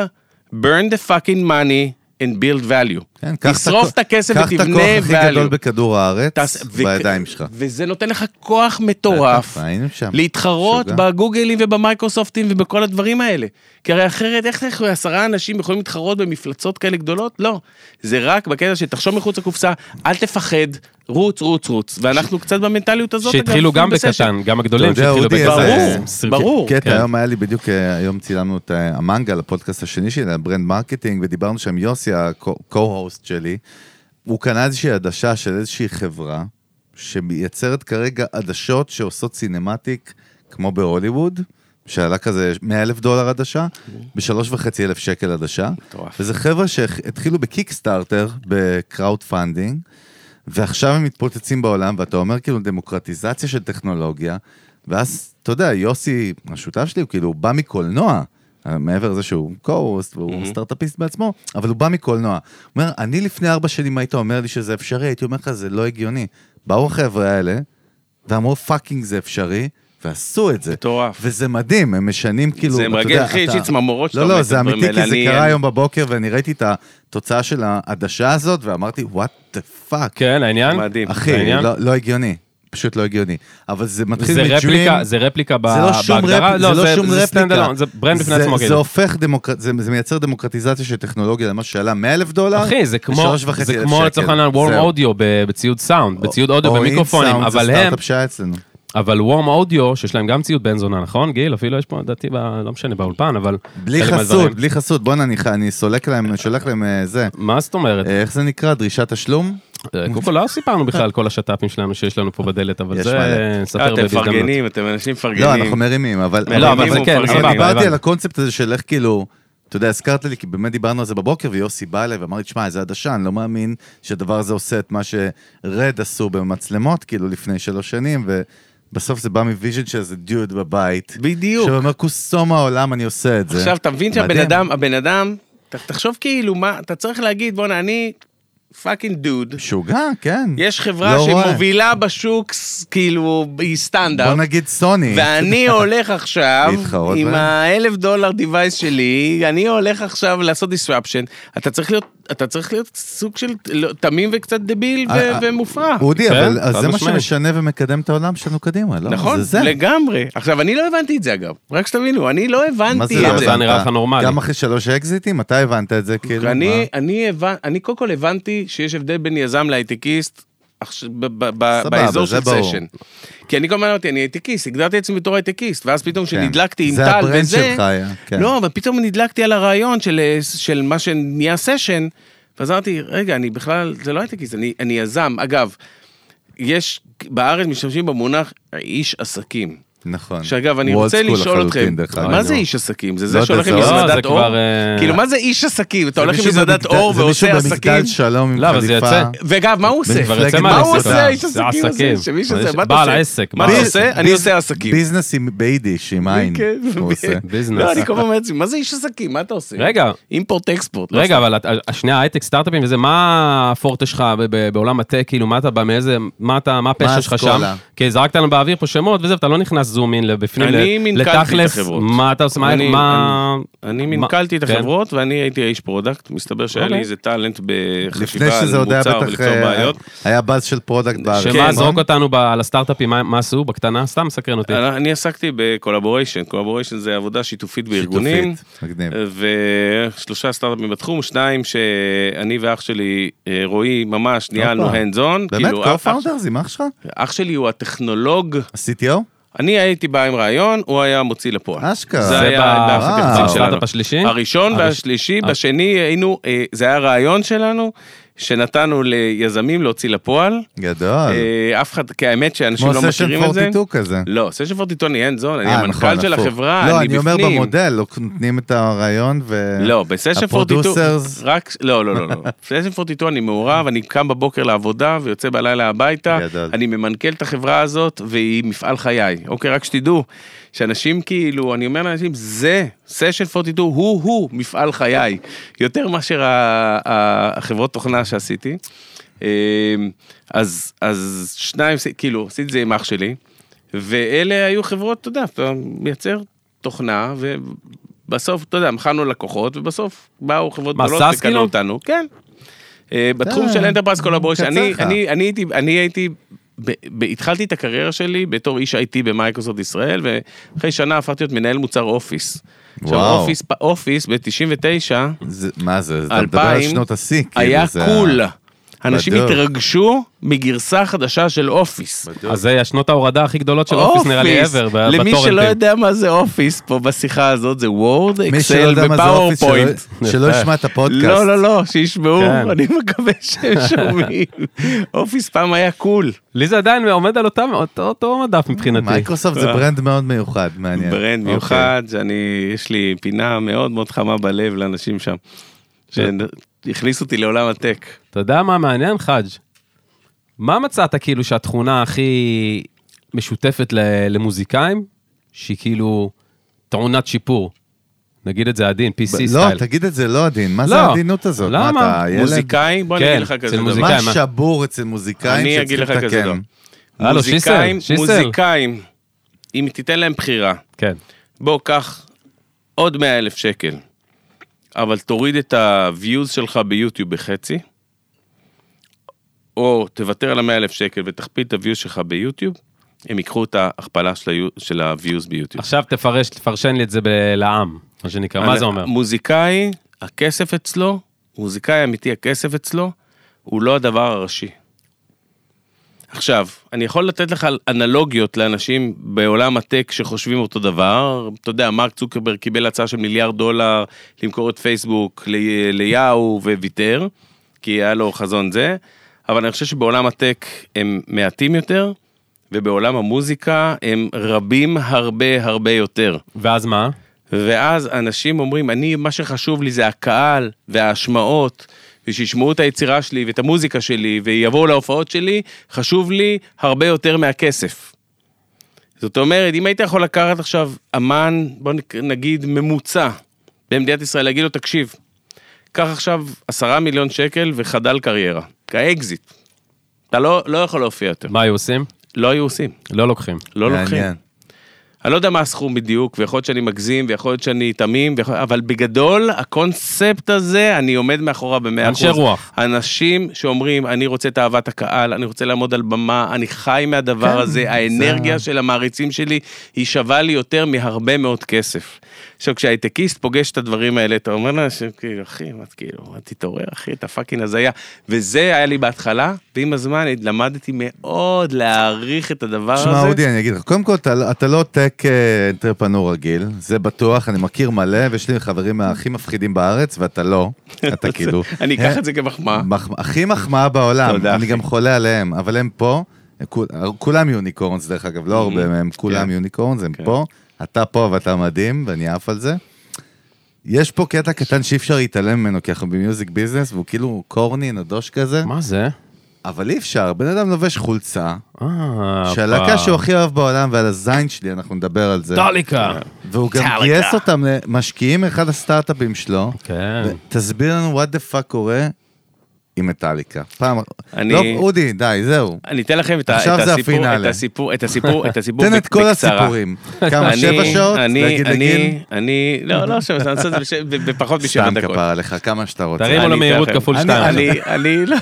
burn the fucking money and build value. כן, קח תשרוף את הכסף קח את ותבנה הכוח הכי גדול value. בכדור הארץ ו- בידיים שלך. וזה נותן לך כוח מטורף. להתחרות משוגע. בגוגלים ובמייקרוסופטים ובכל הדברים האלה. כי הרי אחרת, איך איך עשרה אנשים יכולים להתחרות במפלצות כאלה גדולות? לא. זה רק בקטע שתחשוב מחוץ לקופסה, אל תפחד, רוץ, רוץ, רוץ. ואנחנו קצת במנטליות הזאת, שהתחילו גם בסשן. בקטן, גם הגדולים שהתחילו בקטן. איזה- ברור, סרט- ברור. כן. קטע, היום היה לי בדיוק, אה, היום צילמנו את אה, המנגל, הפודקאסט השני שלי, ה brand marketing, ודיברנו שם יוסי, ה-co-host שלי, הוא קנה איזושהי עדשה של איזושהי חברה, שמייצרת כרגע עדשות שעושות cinematic, כמו בהוליווד, שעלה כזה 100 אלף דולר עדשה, בשלוש וחצי אלף שקל עדשה. מטורף. וזה חבר'ה שהתחילו בקיקסטארטר, ב crowdfunding, ועכשיו הם מתפוצצים בעולם, ואתה אומר כאילו דמוקרטיזציה של טכנולוגיה, ואז, אתה יודע, יוסי, השותף שלי, הוא כאילו, הוא בא מקולנוע, מעבר לזה שהוא co-host והוא סטארט-אפיסט בעצמו, אבל הוא בא מקולנוע. הוא אומר, אני לפני ארבע שנים היית אומר לי שזה אפשרי, הייתי אומר לך, זה לא הגיוני. באו החבר'ה האלה, ואמרו, פאקינג זה אפשרי, ועשו את זה. מטורף. וזה מדהים, הם משנים כאילו, זה יודע, אחי, יש לי צמרמורות שאתה לא, אומר לא, את זה אמיתי, כי. זה קרה היום בבוקר, ואני ראיתי את התוצאה של העדשה הזאת, ואמרתי, what the fuck. כן, העניין? מדהים. אחי, העניין? לא- לא הגיוני. פשוט לא הגיוני. אבל זה מתחיל זה רפליקה, זה רפליקה ב- זה לא שום בהגדרה? רפליקה, זה לא שום זה רפליקה. זה ברנד בפני זה- עצמו, זה כאילו. הופך דמוקרט... זה זה מייצר דמוקרטיזציה של טכנולוגיה למה שעלה 100 אלף דולר. אחי, זה כמו, זה כמו. לצורך העניין וורם. אודיו ב- בציוד סאונד, בציוד אודיו, או במיקרופונים, אינסאונד, אבל זה הם, סטארט-אפ שהיה אצלנו. אבל וורם אודיו, שיש להם גם ציוד בן זונה, נכון, גיל? אפילו יש פה, לדעתי, ב- לא משנה, באולפן, אבל... בלי. חסות, בלי חסות. בואנה, אני אני סולק להם, אני שולח להם אה, זה. מה זאת אומרת? אה, איך זה נקרא? דרישת תשלום? אה, קודם כל, לא סיפרנו בכלל על כל השת"פים שלנו שיש לנו פה בדלת, אבל זה. נספר אה, אתם בהזדמנות. מפרגנים, אתם אנשים מפרגנים. לא, אנחנו מרימים, אבל... לא, אבל זה כן, אבל דיברתי. על הקונספט הזה של איך כאילו, אתה יודע, הזכרת לי, כי באמת דיברנו על זה בבוקר, ויוסי בא אליי ואמר לי, תשמע, איזה עדשה, אני לא מאמין שהדבר הזה עושה את מה ש RED עשו במצלמות, כאילו, לפני שלוש שנים, ובסוף זה בא מ vision של איזה דיוד בבית. בדיוק. שאומר, קוסום העולם, אני עושה את זה. עכשיו, אתה מבין שהבן. אדם, הבן אדם, תחשוב כאילו, מה, אתה צריך להגיד, בואנה, אני fucking dude. משוגע, כן. יש חברה לא רואה. שמובילה בשוק, ס- כאילו, היא above סטנדרט. נגיד סוני. ואני הולך עכשיו, עם. האלף דולר דיווייס שלי, אני הולך עכשיו לעשות disruption. אתה צריך להיות, אתה צריך להיות סוג של לא, תמים וקצת דביל ו- אה, אה, ומופרע. אודי, כן, אבל אז זה מה. שמשנה ומקדם את העולם שלנו קדימה, לא? נכון, זה זה. לגמרי. עכשיו, אני לא הבנתי את זה אגב, רק שתבינו, אני לא הבנתי זה לא את זה. זה היה נראה? לך נורמלי. גם אחרי שלוש אקזיטים, אתה הבנת את זה, כאילו? אני קודם כל הבנתי שיש הבדל בין יזם להייטקיסט באזור זה של. סשן. כי אני כל הזמן אמרתי, אני הייטקיסט, הגדרתי עצמי בתור הייטקיסט, ואז פתאום כן. כשנדלקתי עם זה טל ה brand וזה, שלך היה, כן. לא, אבל פתאום נדלקתי על הרעיון של, של מה שנהיה סשן, ואז אמרתי, רגע, אני בכלל, זה לא הייטקיסט, אני יזם. אגב, יש, בארץ משתמשים במונח איש עסקים. נכון. שאגב, אני רוצה לשאול אתכם. מה זה. איש עסקים? זה לא זה יודע, שהולך עם לא- מזודת אור? אה, כאילו, מה זה איש עסקים? אתה הולך עם מישהו מזודת במגדל- אור זה מישהו ועושה עסקים? במגדל שלום עם לא, חליפה. ואגב, מה הוא עושה? מה הוא עושה, האיש זה עסקים עסקים. הזה? מה אתה בעל עושה? העסק, מה אתה. עושה? אני עושה עסקים. ביזנס עם- ביידיש, עם עין. כן, הוא עושה. ביזנס. לא, אני כל פעם אומר לעצמי, מה זה איש עסקים? מה אתה עושה? רגע. import export. לא רגע. אבל את- השנייה, הייטק, סטארט-אפים וזה, מה הפורטה שלך ב- ב- בעולם ה tech, כאילו, מה אתה בא, מאיזה, מה אתה, מה הפשע שלך שם? כי זרקת לנו באוויר פה שמות וזה, ואתה לא נכנס zoom in לבפנים, אני מנכ"לתי את החברות. מה אתה עושה, מה, אני- מה... אני מה- מנכ"לתי את כן. החברות ואני הייתי האיש product, מסתבר שהיה לי אוקיי. איזה talent בחשיבה על מוצר ולפתור אה, בעיות. היה באז של product בארץ. שמה, נכון? זרוק אותנו ב- על הסטארט-אפים, מה- מה עשו בקטנה? סתם מסקרן אותי. אני עסקתי ב collaboration, collaboration זה עבודה שיתופית בארגונים. ושלושה סטארט-אפים בתחום, שניים שאני ואח שלי, אה, רועי, ממש ניהלנו hands on. באמת? כאילו, co-founder זה עם אח שלך? אח שלי הוא הטכנולוג, ה-CTO? אני הייתי בא עם רעיון, הוא היה מוציא לפועל. אשכרה. זה זה היה ב- באפיק וואו. הקצין שלנו. הראשון הראש- והשלישי, אה. בשני היינו, אה, זה היה רעיון שלנו, שנתנו ליזמים להוציא לפועל. גדול. אה, אף אחד, כי האמת שאנשים כמו לא סשן מכירים את זה. 42 כזה. לא, סשן 42 אני in zone, אני אה, נכון, המנכ"ל של הפוך. החברה, לא, אני אני אומר בפנים. במודל, לא נותנים את הרעיון ו... לא, בסשן 42, ה producers- רק, לא, לא, לא, לא. בסשן 42 אני מעורב, אני קם בבוקר לעבודה ויוצא בלילה הביתה, גדול. אני ממנכ"ל את החברה הזאת, והיא מפעל חיי. אוקיי, רק שתדעו, שאנשים כאילו, אני אומר לאנשים, זה, סשן 42, הוא-הוא מפעל חיי, יותר מאשר החברות תוכנה שעשיתי. אה, אז, אז שניים, כאילו, עשיתי את זה עם אח שלי, ואלה היו חברות, אתה יודע, אתה מייצר תוכנה, ובסוף, אתה יודע, מכרנו לקוחות, ובסוף באו חברות גדולות וקנו כאילו? אותנו. כן. אה, בתחום של אני הייתי, אני הייתי, ב, התחלתי את הקריירה שלי בתור איש IT במייקרוסופט ישראל, ואחרי שנה הפכתי להיות מנהל מוצר Office. עכשיו וואו. Office, Office ב-99, זה- מה זה, אתה מדבר על 2000, שנות השיא. כאילו, היה זה cool. אנשים בדיוק. התרגשו מגרסה חדשה של Office. אז זה השנות ההורדה הכי גדולות של Office נראה לי ever, ב- למי שלא בטורנטים. יודע מה זה Office פה בשיחה הזאת, זה Word, Excel Office, ו PowerPoint. שלא. ישמע את הפודקאסט. לא, לא, לא, שישמעו, כן. אני מקווה שהם שומעים. Office פעם היה cool. לי זה עדיין עומד על אותם- אותו אותו מדף מבחינתי. מייקרוסופט זה brand מאוד מיוחד, מעניין. brand אוקיי. מיוחד, שאני, יש לי פינה מאוד מאוד חמה בלב לאנשים שם, שהכניסו אותי לעולם ה tech. אתה יודע מה מעניין, חאג'? מה מצאת כאילו שהתכונה הכי משותפת ל- למוזיקאים, שהיא כאילו טעונת שיפור? נגיד את זה עדין, PC לא, סטייל. תגיד את זה לא עדין, מה לא. זה העדינות הזאת? מה, למה? אתה ילד? מוזיקאי, בוא אני כן, אגיד לך כזה דבר. מוזיקאים. מה מה? שבור אצל מוזיקאים אני אגיד לך שצריכים כזה לתקן? דבר. הלו, מוזיקאים. מוזיקאים, אם תיתן להם בחירה, כן. בוא, קח עוד 100 אלף שקל, אבל תוריד את ה-views שלך ביוטיוב בחצי, או תוותר על ה-100 אלף שקל ותכפיל את ה-views שלך ביוטיוב, הם ייקחו את ההכפלה של ה-views ביוטיוב. עכשיו תפרש, תפרשן לי את זה לעם, מה שנקרא, מה זה אומר? מוזיקאי, הכסף אצלו, מוזיקאי אמיתי, הכסף אצלו, הוא לא הדבר הראשי. עכשיו, אני יכול לתת לך אנלוגיות לאנשים בעולם הטק שחושבים אותו דבר. אתה יודע, מרק צוקרברג קיבל הצעה של מיליארד דולר למכור את פייסבוק ל- ליאו וויתר, כי היה לו חזון זה, אבל אני חושב שבעולם הטק הם מעטים יותר, ובעולם המוזיקה הם רבים הרבה הרבה יותר. ואז מה? ואז אנשים אומרים, אני, מה שחשוב לי זה הקהל וההשמעות, ושישמעו את היצירה שלי ואת המוזיקה שלי, ויבואו להופעות שלי, חשוב לי הרבה יותר מהכסף. זאת אומרת, אם היית יכול לקחת עכשיו אמן, בוא נגיד ממוצע, במדינת ישראל, להגיד לו, תקשיב, קח עכשיו עשרה מיליון שקל וחדל קריירה, כאקזיט. אתה לא, לא יכול להופיע יותר. מה היו עושים? לא היו עושים, לא לוקחים. לא לוקחים. אני לא יודע מה הסכום בדיוק, ויכול להיות שאני מגזים, ויכול להיות שאני תמים, ויכול... אבל בגדול, הקונספט הזה, אני עומד מאחוריו במאה אחוז. אנשי רוח. אנשים שאומרים, אני רוצה את אהבת הקהל, אני רוצה לעמוד על במה, אני חי מהדבר כן, הזה, האנרגיה זה- של המעריצים שלי, היא שווה לי יותר מהרבה מאוד כסף. עכשיו, כשהייטקיסט פוגש את הדברים האלה, אתה אומר לאנשים, כאילו, אחי, מה, כאילו, תתעורר, אחי, אתה fucking הזיה. וזה היה לי בהתחלה, ועם הזמן למדתי מאוד להעריך את הדבר הזה. תשמע, אודי, אני אגיד לך, קודם כל, אתה, לא- אתה לא טק אה, אנטרפנור רגיל, זה בטוח, אני מכיר מלא, ויש לי חברים מהכי מפחידים בארץ, ואתה לא, אתה כאילו... אני אקח את זה כמחמאה. מח- הכי מחמאה בעולם, אני. גם חולה עליהם, אבל הם פה, כול- כולם יוניקורנס דרך אגב, לא הרבה מהם, כולם כן. יוניקורנס, הם כן. פה, אתה פה ואתה מדהים, ואני עף על זה. יש פה קטע קטן שאי אפשר להתעלם ממנו, כי אנחנו במיוזיק ביזנס, והוא כאילו קורני, נדוש כזה, מה זה? אבל אי אפשר, בן אדם לובש חולצה, אה, שהלהקה. שהוא הכי אוהב בעולם, ועל הזין שלי, אנחנו נדבר על זה. טליקה. והוא גם. גייס אותם למשקיעים אחד הסטארט-אפים שלו. כן. תסביר לנו what the fuck קורה עם מטאליקה. פעם... אני- לא, אודי, די, זהו. אני אתן לכם את, ה- עכשיו את זה הסיפור, את. הסיפור, את הסיפור, את הסיפור תן את כל. הסיפורים. כמה, אני- שבע שעות? אני, להגיד לגיל? אני, אני, לא, לא שבע, אני אעשה את זה בפחות משבע סתם דקות. כפרה לך, כמה שאתה רוצה. תרימו אני לו מהירות. כפול אני- שתיים. אני, אני, לא.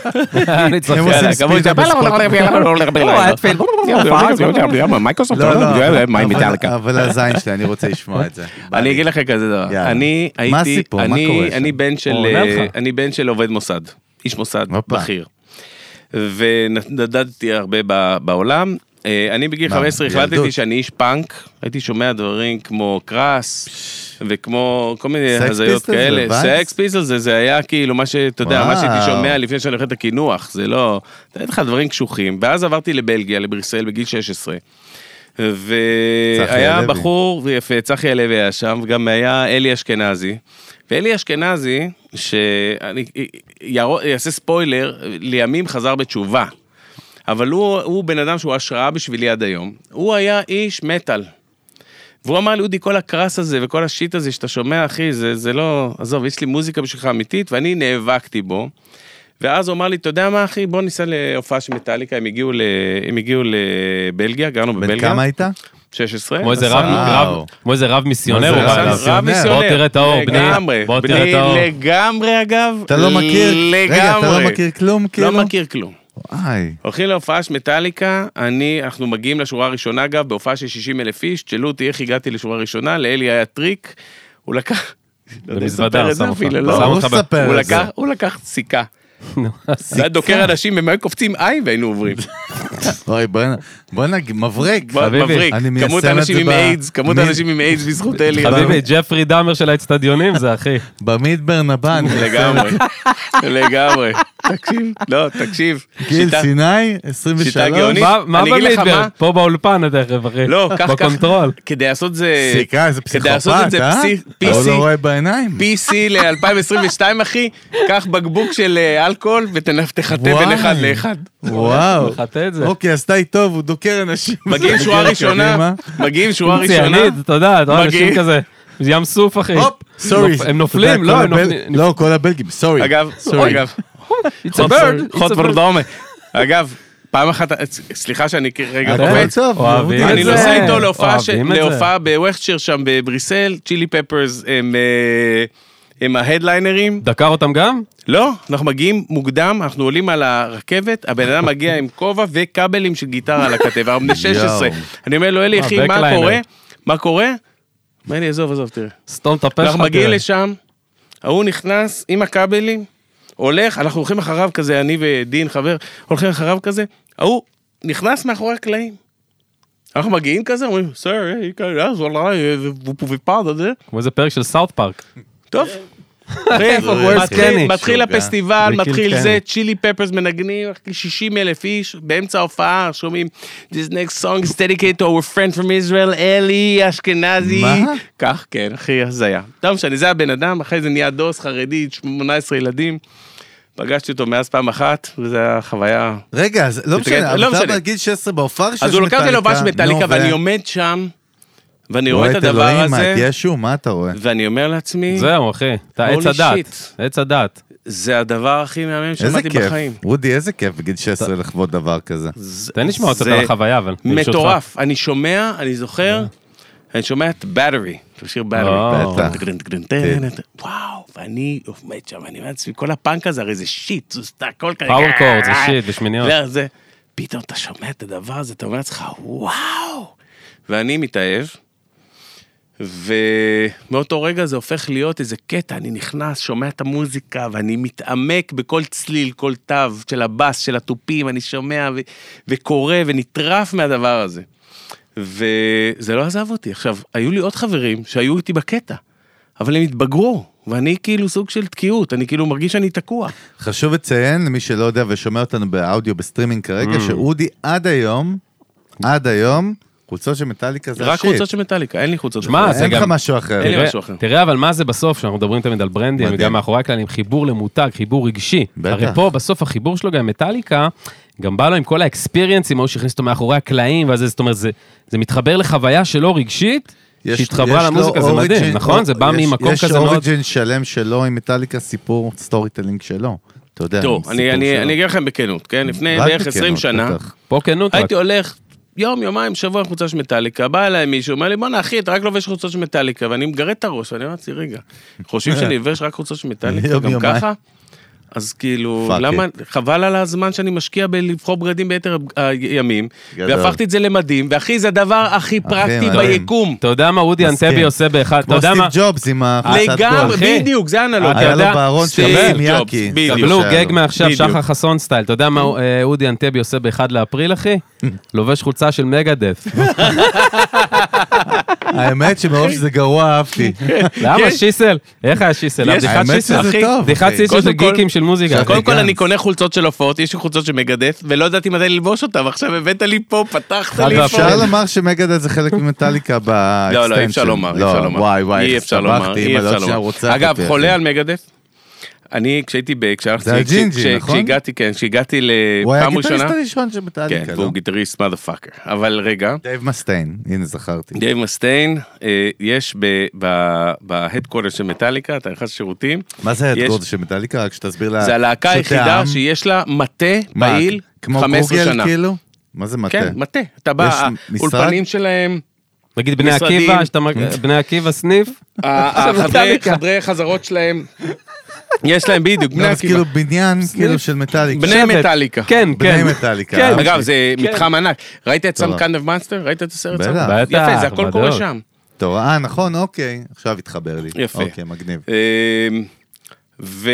אני צריך... יאללה, כמובן, לא, אבל- הזין שלי, אני רוצה לשמוע את זה. אני. אגיד לכם כזה דבר. אני מה הייתי, הסיפור? לך. אני בן של עובד מוסד, איש מוסד הופה. בכיר. ונדדתי הרבה בעולם. אה, אני בגיל מה, 15 החלטתי? שאני איש פאנק, הייתי שומע דברים כמו Crass, וכמו כל מיני הזיות כאלה. Sex Pistols זה, זה היה כאילו מה שאתה יודע, מה שהייתי. שומע לפני שאני הולך את הקינוח, זה לא, יודע לך דברים קשוחים. ואז עברתי לבלגיה, לבריסל, בגיל 16. צחי והיה. בחור, ויפה, צחי הלוי היה שם, וגם היה אלי אשכנזי. ואלי אשכנזי, שאני אעשה ספוילר, לימים חזר בתשובה. אבל הוא, הוא בן אדם שהוא השראה בשבילי עד היום. הוא היה איש מטאל. והוא אמר לי, אודי, כל הקרס הזה וכל השיט הזה שאתה שומע, אחי, זה, זה לא... עזוב, יש לי מוזיקה בשבילך אמיתית, ואני נאבקתי בו. ואז הוא אמר לי, אתה יודע מה, אחי, בוא ניסע להופעה של מטאליקה, הם הגיעו, ל... הם הגיעו לבלגיה, גרנו בן בבלגיה. כמה היית? 16. כמו איזה רב. רב, כמו איזה רב מיסיונר, הוא בא רב אליו. מיסיונר? רב מיסיונר. בוא תראה את האור, בני. לגמרי. בוא תראה בני, את האור. לגמרי, אגב. אתה לא מכיר? רגע, אתה לא מכיר כלום, כאילו? לא מכיר כלום. וואי. הולכים להופעה של מטאליקה, אני, אנחנו מגיעים לשורה הראשונה, אגב, בהופעה של 60 אלף איש, תשאלו אותי איך הגעתי לשורה הראשונה, לאלי היה טריק, הוא לקח... לא יודע במזוודה, זה שם אותך. לא. הוא לקח סיכה. זה היה דוקר אנשים, הם היו קופצים עין והיינו עוברים. אוי, בוא נגיד, מבריק. מבריק. כמות האנשים זה עם איידס, כמות האנשים עם איידס בזכות אלי. חביבי, ג'פרי דאמר של האצטדיונים זה אחי. במדבר נבן. לגמרי, לגמרי. תקשיב, לא, תקשיב. גיל שיטה- סיני, 23. שיטה גאונית. מה מה אני אגיד לך במדבר? מה- פה באולפן תכף אחי. לא, קח, קח. ב control. כדי לעשות זה... סיכה, איזה כדי לעשות את פסיכופת, זה אה? פסי- הוא PC. לא רואה בעיניים. PC ל-2022, אחי, קח בקבוק של אה, אלכוהול ותחטא וואי. בין אחד לאחד. וואו. מחטא את זה. אוקיי, אז די טוב, הוא דוקר אנשים. מגיעים מגיע שורה ראשונה, קדימה. מגיעים שורה ראשונה. ציאניד, אתה יודע, אתה רואה אנשים מגיעים. כזה. ים סוף אחי. הופ, סורי. הם נופלים, לא, הם נופלים. לא, כל הבלגים, סורי. אגב, סורי. אגב, It's a bird, חוט. ורדומה. אגב, פעם אחת, סליחה שאני רגע קופץ. אודי. אני. נוסע איתו להופעה בווסטשיר שם בבריסל, צ'ילי פפרס הם, אה, הם ההדליינרים. דקר אותם גם? לא, אנחנו מגיעים מוקדם, אנחנו עולים על הרכבת, הבן אדם מגיע עם כובע וכבלים של גיטרה על הכתב, אנחנו בני 16. יואו. אני אומר לו, אלי, אה, אחי, מה. קורה? מה קורה? אומר לי, עזוב, עזוב, תראה. סתום את הפה שלך. אנחנו מגיעים. לשם, ההוא נכנס עם הכבלים, הולך, אנחנו הולכים אחריו כזה, אני ודין, חבר, הולכים אחריו כזה, ההוא נכנס מאחורי הקלעים. אנחנו מגיעים כזה, אומרים, סר, אז אולי, ופופופד הזה. כמו איזה פרק של סאוט פארק. טוב. מתחיל. הפסטיבל, מתחיל. זה, צ'ילי פפרס מנגנים, 60 אלף איש, באמצע ההופעה, שומעים, This next song is dedicated to our friend from Israel, אלי אשכנזי. מה? כך, כן, אחי, הזיה. לא משנה, זה הבן אדם, אחרי זה נהיה דוס, חרדי, 18 ילדים. פגשתי אותו מאז פעם אחת, וזו הייתה חוויה... רגע, אז לא משנה, לא אבל אתה משנה. בגיל 16 בהופעה ראשונה אז הוא לוקח אותי של מטאליקה, נו, ואני ו- עומד שם, ואני רואה רואה את את הדבר אלוהים, מה, הזה, את ישו? מה אתה רואה? ואני אומר לעצמי, זהו אחי, אתה עץ הדת. עץ הדת. זה הדבר הכי מהמם איזה שמעתי כיף. בחיים. וואי, איזה כיף בגיל 16 לחוות דבר כזה. תן לשמוע קצת זה על החוויה אבל. מטורף. אני שומע, אני זוכר, אני שומע את Battery, את השיר. Battery. בטח. וואו, ואני עומד שם, אני אומר לעצמי, כל הפאנק הזה הרי זה shit, זה סתם, הכל כזה. power chord זה shit בשמיניות. לא, זה, פתאום אתה שומע את הדבר הזה, אתה אומר לעצמך, וואו. ואני מתאהב, ומאותו רגע זה הופך להיות איזה קטע, אני נכנס, שומע את המוזיקה, ואני מתעמק בכל צליל, כל תו של הבאס, של התופים, אני שומע וקורא ונטרף מהדבר הזה. וזה לא עזב אותי. עכשיו, היו לי עוד חברים שהיו איתי בקטע, אבל הם התבגרו, ואני כאילו סוג של תקיעות, אני כאילו מרגיש שאני תקוע. חשוב לציין, למי שלא יודע ושומע אותנו באודיו, בסטרימינג כרגע, Mm. שאודי עד היום, עד היום, חולצות של מטאליקה זה רק ה shit. חולצות של מטאליקה, אין לי חולצות. שמע, אחרות. זה אין לך משהו אחר. אין לי משהו אחר. תראה אבל מה זה בסוף, שאנחנו מדברים תמיד על ברנדים. וגם מאחורי הכללים, חיבור למותג, חיבור רגשי. בטח. הרי פה בסוף החיבור שלו גם מטאליקה, גם בא לו עם כל האקספיריאנסים, ההוא שהכניס אותו מאחורי הקלעים, ואז זה- זאת אומרת, זה- זה מתחבר לחוויה שלא רגשית, יש- שהתחברה יש למוזיקה, זה מדהים, origin- נכון? זה בא יש- ממקום יש כזה מאוד... origin שלם שלו עם מטאליקה, סיפור storytelling שלו. אתה יודע, סיפור אני- אני שלו. אני אגיד לכם בכנות, כן? לפני בערך 20 בכנות, שנה. פה כנות רק. הייתי הולך יום, יומיים, שבוע חולצה של מטאליקה, בא אליי מישהו, אומר לי, בואנה אחי, אתה רק לובש חולצות של מטאליקה, ואני מגרד את הראש, ואני לעצמי, רגע, חושבים שאני לובש רק חולצות של מטאליקה, גם. ככה? אז כאילו, למה, חבל על הזמן שאני משקיע בלבחור בגדים ביתר הימים, גדול. והפכתי את זה למדים, ואחי, זה הדבר הכי פרקטי. ביקום. אתה יודע מה אודי. אנטבי עושה באחד, אתה כמו יודע סטיב מה? ג'ובס עם החולצת לגמרי, גול. אחי. בדיוק, זה האנלוגיה. אתה היה לו בארון סטיב שלו עם ג'ובס, יאקי. בדיוק. קבלו גג. מעכשיו. שחר חסון סטייל. אתה יודע מה אודי אנטבי עושה באחד לאפריל, אחי? לובש חולצה של מגדף. האמת שמרוב שזה גרוע אהבתי. למה שיסל? איך היה שיסל? האמת שיסל. שזה. טוב. בדיחת. שיסל כל- גיקים של מוזיקה. קודם כל. אני קונה חולצות של הופעות, יש לי חולצות של מגדף, ולא ידעתי מתי ללבוש אותן, עכשיו הבאת לי פה, פתחת לי פה. אפשר לומר שמגדד זה חלק ממטאליקה באקסטנשן. לא, לא, אי אפשר לומר, אי לא, אפשר לומר. וואי, וואי, אי אפשר לומר, לא אגב, חולה. על מגדף. אני, כשהייתי, ב- זה הג'ינג'י, כש- נכון? כשהגעתי, כן, כשהגעתי הוא היה לפעם ראשונה, הגיטריסט הראשון של כן, מטאליקה, לא? והוא גיטריסט מotherfucker. אבל רגע, דייב מסטיין, הנה זכרתי. דייב מסטיין, אה, יש ב headquarter של מטאליקה, אתה נכנס לשירותים, מה זה יש- ה headquarter של מטאליקה? רק שתסביר לה... זה הלהקה היחידה. שיש לה מטה פעיל כמו 15 גוגל שנה. כאילו? מה זה מטה? כן, מטה. אתה בא? האולפנים שלהם, נגיד בני. עקיבא, בני עקיבא סניף, החדרי מטאליקה. חדרי חזרות שלהם, יש להם בדיוק, בני לא, אז עקיבא. כאילו בניין כאילו של מטאליקה. בני. מטאליקה. כן, בני כן. מטאליקה. כן. אגב, זה כן. מתחם ענק. ראית את Some Kind of Monster? ראית את הסרט? בטח. יפה, זה הכל קורה. שם. טוב, אה, נכון, אוקיי. עכשיו התחבר לי. יפה. אוקיי, מגניב. אמ, ו...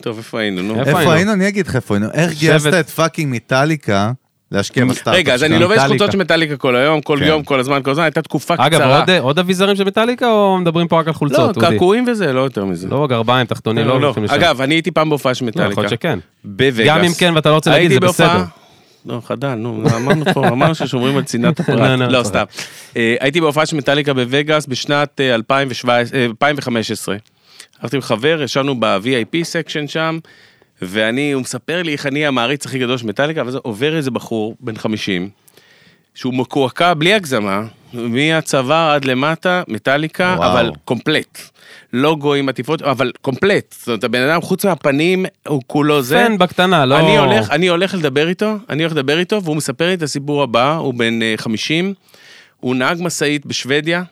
טוב, איפה היינו? נו? איפה היינו? אני אגיד לך איפה היינו. איך. גייסת את fucking מטאליקה להשקיע בסטארט-אפ רגע, אז אני? לובש. חולצות של מטאליקה כל היום, כל כן. יום, כל הזמן, כל הזמן, הייתה תקופה אגב, קצרה. עוד- עוד אביזרים של מטאליקה, או מדברים פה רק על לא, חולצות, אודי? קעקועים וזה, לא יותר מזה. לא, גרביים, תחתונים, לא, לא לא. הולכים לשם. אגב, אני הייתי פעם בהופעה של לא, מטאליקה. יכול להיות שכן. בווגאס. גם אם כן ואתה לא רוצה להגיד, זה בסדר. לא, חדל, נו, אמרנו פה, אמרנו ששומרים על צנעת הפרט. לא, לא, לא. סתם. אה, הייתי בהופעה של מטאליקה בווגאס בשנת אה, 2017 אה, 2015. הלכתי עם חבר, ישבנו ב-VIP section שם, ואני, הוא מספר לי איך אני המעריץ הכי גדול של מטאליקה, ואז עובר איזה בחור בן 50, שהוא מקועקע בלי הגזמה, מהצוואר עד למטה, מטאליקה, וואו. אבל קומפלט. לוגו עם עטיפות, אבל קומפלט. זאת אומרת, הבן אדם, חוץ מהפנים, הוא כולו זה. פן בקטנה, לא... אני הולך, אני הולך לדבר איתו, אני הולך לדבר איתו, והוא מספר לי את הסיפור הבא, הוא בן אה, 50, הוא נהג משאית בשוודיה,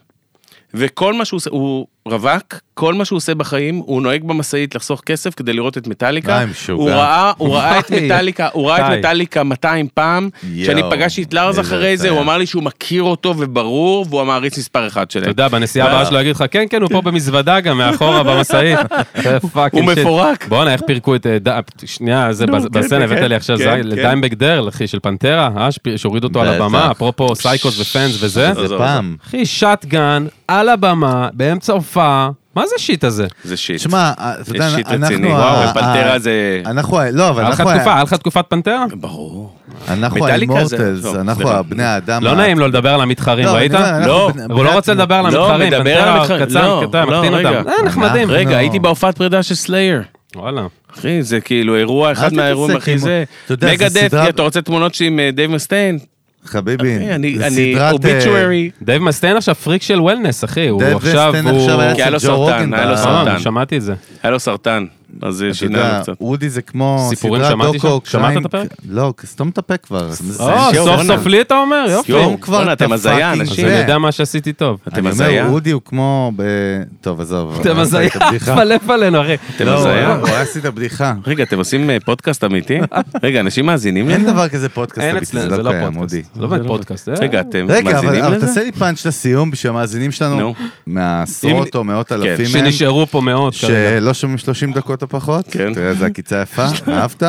וכל מה שהוא עושה, הוא רווק, כל מה שהוא עושה בחיים, הוא נוהג במשאית לחסוך כסף כדי לראות את מטאליקה. די, משוגע. הוא ראה, הוא ראה את. מטאליקה, הוא ראה. את מטאליקה 200 פעם. כשאני פגשתי את לארז אחרי זה. הוא אמר לי שהוא מכיר אותו וברור, והוא המעריץ מספר אחד שלהם. אתה יודע, בנסיעה הבאה שלו יגיד לך, כן, כן, הוא פה במזוודה גם, מאחורה במשאית. הוא. מפורק. בואנה, איך פירקו את... אה, שנייה, זה כן, בסצנה, כן, הבאת לי עכשיו כן, זין- כן. לדיימבק דרל, אחי, של פנטרה, אה, שהורידו אותו על. הבמה, אפרופו סייקוס ופאנס וזה. אחי, שטגן, על הבמה, באמצע הופעה, מה זה שיט הזה? זה שיט. שמע, אתה יודע, זה שיט אנחנו... רציני. וואו, פנטרה זה... אנחנו, לא, אבל היה לך אנחנו... תקופה, היה לך תקופת פנטרה? ברור. אנחנו האימורטלס, טוב, אנחנו סליחה. הבני האדם. לא נעים לו לדבר על המתחרים, לא, ראית? אנחנו לא, הוא לא רוצה לדבר על לא, המתחרים, מדבר על פנטרה המתחרים, קצר, לא, לא, מחתין רגע. אותם. אה, נחמדים. אנחנו- רגע, הייתי בהופעת פרידה של סלייר. וואלה. אחי, זה כאילו אירוע, אחד מהאירועים הכי זה. מגדף, סדרה- אתה רוצה תמונות שלי עם אה, דייב מסטיין? חביבי, אני זה אני סדרת, אה, אוביטוארי. דייב מסטיין עכשיו פריק של וולנס, אחי, הוא דייב עכשיו, מסטיין הוא... עכשיו היה כי היה לו אצל ג'ו סרטן, רוגן. היה לו ב- סרטן. אה, שמעתי את זה. היה לו סרטן, אז זה אתה שינה יודע, לו קצת. אודי זה כמו סיפורים שמעתי דוקו, שם? שמעת את הפרק? לא, סתום את הפה כבר. או, יואו, סוף. סוף לי אתה אומר, יופי. סתום כבר את אתם הזיה, ה fucking אנשים. אז אני זה. יודע מה שעשיתי טוב. אתם אני הזיה? אומר, אודי הוא כמו ב... טוב, עזוב. אתם הזיה. תפלף עלינו, אחי. אתם לא, הזיה? הוא היה עשית בדיחה. רגע, אתם עושים אה, פודקאסט אמיתי? רגע, אנשים מאזינים אין לזה? דבר כזה פודקאסט אין אמיתי, אצלנו, זה לא פודקאסט. אודי. זה לא באמת פודקאסט. אה? רגע, אתם רגע, אבל מאזינים אבל לזה? תעשה לי פאנץ' לסיום בשביל המאזינים שלנו, נו. מהעשרות או מאות אלפים מהם, שנשארו פה מאות כרגע. שלא שומעים 30 דקות או פחות. כן. תראה איזה עקיצה יפה, אהבת?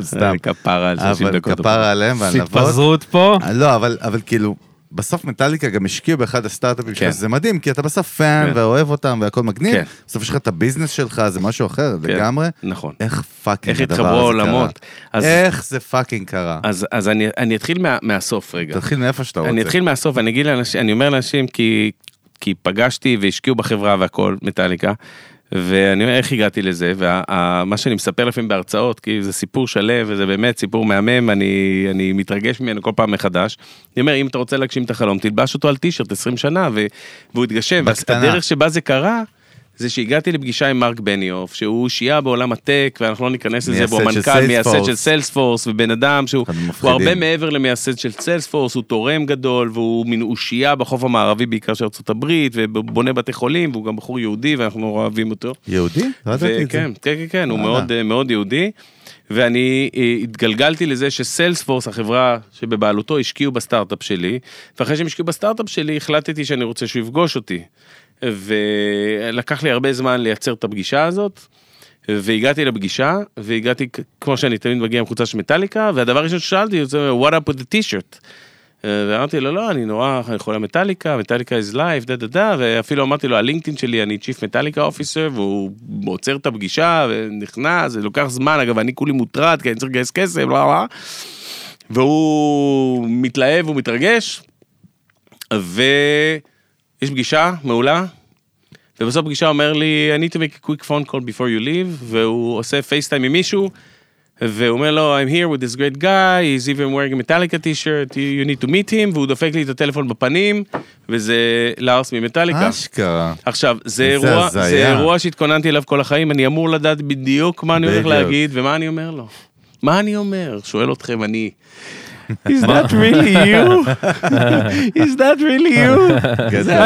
סתם. אה, כפרה על 30 אבל דקות. כפרה עליהם ועל נבות. התפזרות פה. לא, אבל, כאילו, בסוף מטאליקה גם השקיעו באחד הסטארט-אפים כן. שלך, זה מדהים, כי אתה בסוף fan כן. ואוהב אותם והכל מגניב, כן. בסוף יש לך את ה business שלך, זה משהו אחר כן, לגמרי. נכון. איך fucking איך הדבר התחברו הזה העולמות. קרה? אז- איך זה fucking קרה? אז אז אני אני אתחיל מה- מהסוף רגע. תתחיל מאיפה שאתה רוצה. אני אתחיל מהסוף, אני אגיד לאנשים, אני אומר לאנשים כי, כי פגשתי והשקיעו בחברה והכל, מטאליקה, ואני אומר איך הגעתי לזה, ומה שאני מספר לפעמים בהרצאות, כי זה סיפור שלם וזה באמת סיפור מהמם, אני, אני מתרגש ממנו כל פעם מחדש. אני אומר, אם אתה רוצה להגשים את החלום, תלבש אותו על טישרט 20 שנה, ו, והוא יתגשם. בקטנה. והדרך שבה זה קרה, זה שהגעתי לפגישה עם מרק בניוף, שהוא שיעה בעולם הטק, ואנחנו לא ניכנס לזה, והוא מנכ"ל, מייסד. של סיילספורס, ובן אדם שהוא הוא. הרבה מעבר למייסד של סיילספורס, הוא תורם גדול, והוא מין אושייה בחוף המערבי בעיקר של ארה"ב, ובונה בתי חולים, והוא גם בחור יהודי, ואנחנו נורא אוהבים אותו. יהודי? לא ידעתי את זה. כן, כן, כן, הוא. מאוד, מאוד יהודי. ואני אה, התגלגלתי לזה שסיילספורס, החברה שבבעלותו, השקיעו בסטארט-אפ שלי, ואחרי שהם השקיעו בסטארט-אפ שלי, החלטתי שאני רוצה שהוא יפגוש אותי. ולקח לי הרבה זמן לייצר את הפגישה הזאת, והגעתי לפגישה, והגעתי, כמו שאני תמיד מגיע עם חולצה של מטאליקה, והדבר הראשון ששאלתי, זה what up with the t-shirt. ואמרתי לו, לא, אני נורא חולה מטאליקה, מטאליקה is life, דה דה דה, ואפילו אמרתי לו, הלינקדאין שלי, אני Chief מטאליקה Officer, והוא עוצר את הפגישה, ונכנס, זה לוקח זמן, אגב, אני כולי מוטרד, כי אני צריך לגייס כסף, בלה בלה. והוא מתלהב, הוא מתרגש, ויש פגישה מעולה, ובסוף פגישה אומר לי, I need to make a quick phone call before you leave, והוא עושה פייסטיים עם מישהו, והוא אומר לו, I'm here with this great guy, he's even wearing a Metallica t-shirt, you, need to meet him, והוא דופק לי את הטלפון בפנים, וזה לארס ממטאליקה. אשכרה. עכשיו, זה אירוע, הזיה. זה אירוע שהתכוננתי אליו כל החיים, אני אמור לדעת בדיוק מה אני הולך. להגיד ומה אני אומר לו. מה אני אומר? שואל אתכם אני. Is that really you? Is that really you?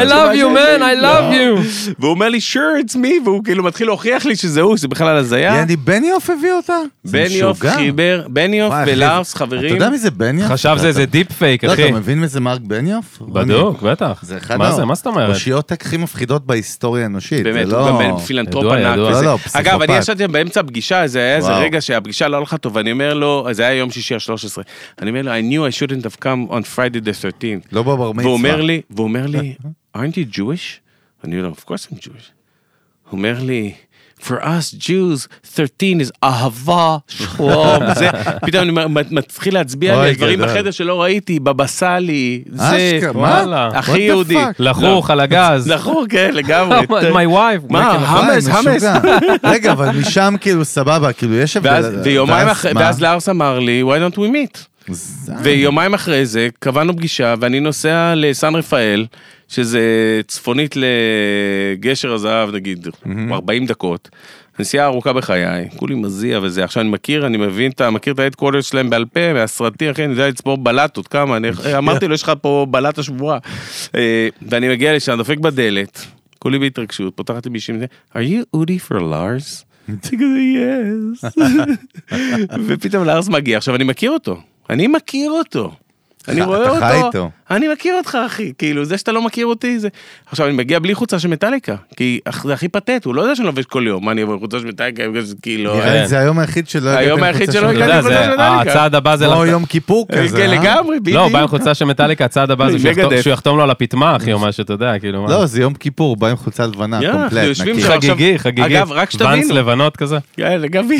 I love you, man. I love you. והוא אומר לי, sure, it's me, והוא כאילו מתחיל להוכיח לי שזה הוא, שזה בכלל הזיה. יעני, בניוף הביא אותה? בניוף. חיבר, בניוף ולארס, אתה חברים. יודע מי זה בניוף? חשב זה איזה deep fake, לא, אחי. אתה מבין מי זה מרק בניוף? בדוק, בטח. זה אחד מה זה, מה זאת אומרת? האושיות הכי מפחידות בהיסטוריה האנושית. באמת, הוא לא... גם פילנטרופ ידוע, ענק. לא, לא, אגב, אני. ישבתי באמצע הפגישה, זה היה איזה. רגע שהפגישה לא הלכה טוב, ואני אומר לו, זה היה יום שישי ה-13, אני אומר לו, I knew I shouldn't have come on Friday the 13th. לא בבר מצווה. והוא אומר לי, והוא אומר לי, aren't you Jewish? אני אומר of course I'm Jewish. הוא אומר לי, for us Jews, 13 is אהבה, שלום, זה, פתאום אני מתחיל להצביע לי דברים. בחדר שלא ראיתי, בבא סאלי, זה? וואלה. הכי What the יהודי. fuck? לחוך על הגז. נכון, כן, לגמרי. My wife. מה, חמאס. משוגע. רגע, אבל משם כאילו סבבה, כאילו יש הבדל. ואז לארס אמר לי, why don't we meet? ויומיים אחרי זה קבענו פגישה ואני נוסע לסן רפאל, שזה צפונית לגשר הזהב נגיד 40 דקות. נסיעה ארוכה בחיי, כולי מזיע וזה, עכשיו אני מכיר, אני מבין, אתה מכיר את ההדקורדרס שלהם בעל פה, מהסרטים, אחי, אני יודע לצפור בלטות, כמה, אני אמרתי לו, יש לך פה בלטה שבורה. אה, ואני מגיע לשם, דופק בדלת, כולי בהתרגשות, פותחת לי מישהי, are you Udi for Lars? אני כזה, yes. ופתאום לארס מגיע, עכשיו אני מכיר אותו, אני מכיר אותו. אני אתה רואה חי אותו, איתו. אני מכיר אותך אחי, כאילו זה שאתה לא מכיר אותי זה... עכשיו אני מגיע בלי חולצה של מטאליקה, כי זה הכי פתט, הוא לא יודע שאני לובש כל יום, מה אני אבוא עם חולצה של מטאליקה, כאילו... נראה לי. זה היום היחיד שלא היום היחיד הגעתי עם מטאליקה. זה- חולצה של מטאליקה. הצעד הבא זה... כמו יום כיפור כזה, כן, אה? לגמרי, בדיוק. לא, בא עם חולצה של מטאליקה, הצעד הבא זה שהוא. יחתום- לו על הפטמה, אחי, או משהו, אתה יודע, כאילו. לא, זה יום כיפור, בא עם חולצה לבנה, קומפלט, חגיגי, חגיגי. אגב, רק שתבינו. ואנס לבנות כזה. יאללה, גבי.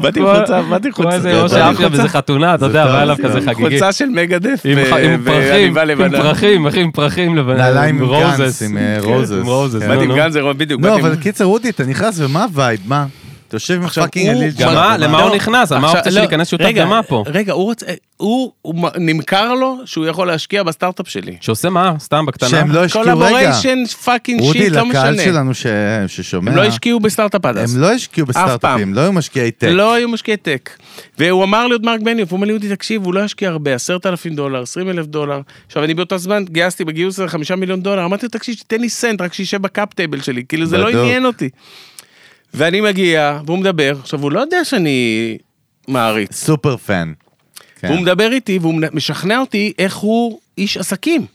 באתי עם חולצה, באתי עם כמו חולצה. איזה ראש האפיה באיזה חתונה, אתה זה יודע, בא אליו זה כזה. חגיגי. חולצה של מגדף עם עם פרחים, עם לבנה. פרחים, אחי, עם פרחים לבנים. נעליים עם רוזס. גנץ, עם, אה, כן, רוזס. עם רוזס. כן. נו, באתי עם נו. גנזר, בדיוק. לא, אבל קיצר, אודי, אתה נכנס ומה הווייב? מה? אתה יושב עם עכשיו, הוא- אליל גם מה? למה הוא לא, נכנס? על מה עכשיו, האופציה לא, של להיכנס שותף רגע, דמה פה? רגע, הוא רוצה, הוא, הוא נמכר לו שהוא יכול להשקיע בסטארט-אפ שלי. שעושה מה? סתם בקטנה? שהם לא השקיעו, רגע. קולבוריישן פאקינג שיט, לא לקהל משנה. שלנו ש- ששומע, הם לא השקיעו בסטארט-אפ עד אז. הם לא השקיעו בסטארט-אפים, לא היו משקיעי tech. לא היו משקיעי tech. והוא אמר לי עוד מרק בניוף, הוא אומר לי, אודי, תקשיב, הוא לא ישקיע הרבה, עשרת אלפים דולר, עשרים אלף דולר. עכשיו, אני באותו זמן גייסתי בגיוס הזה חמישה מיליון דולר, אמרתי לו, תקשיב, תן לי סנט, רק שישב ב cap table שלי, כאילו זה לא. עניין אותי. ואני מגיע, והוא מדבר, עכשיו, הוא לא יודע שאני מעריץ. super fan. כן. והוא מדבר איתי, והוא משכנע אותי איך הוא איש עסקים.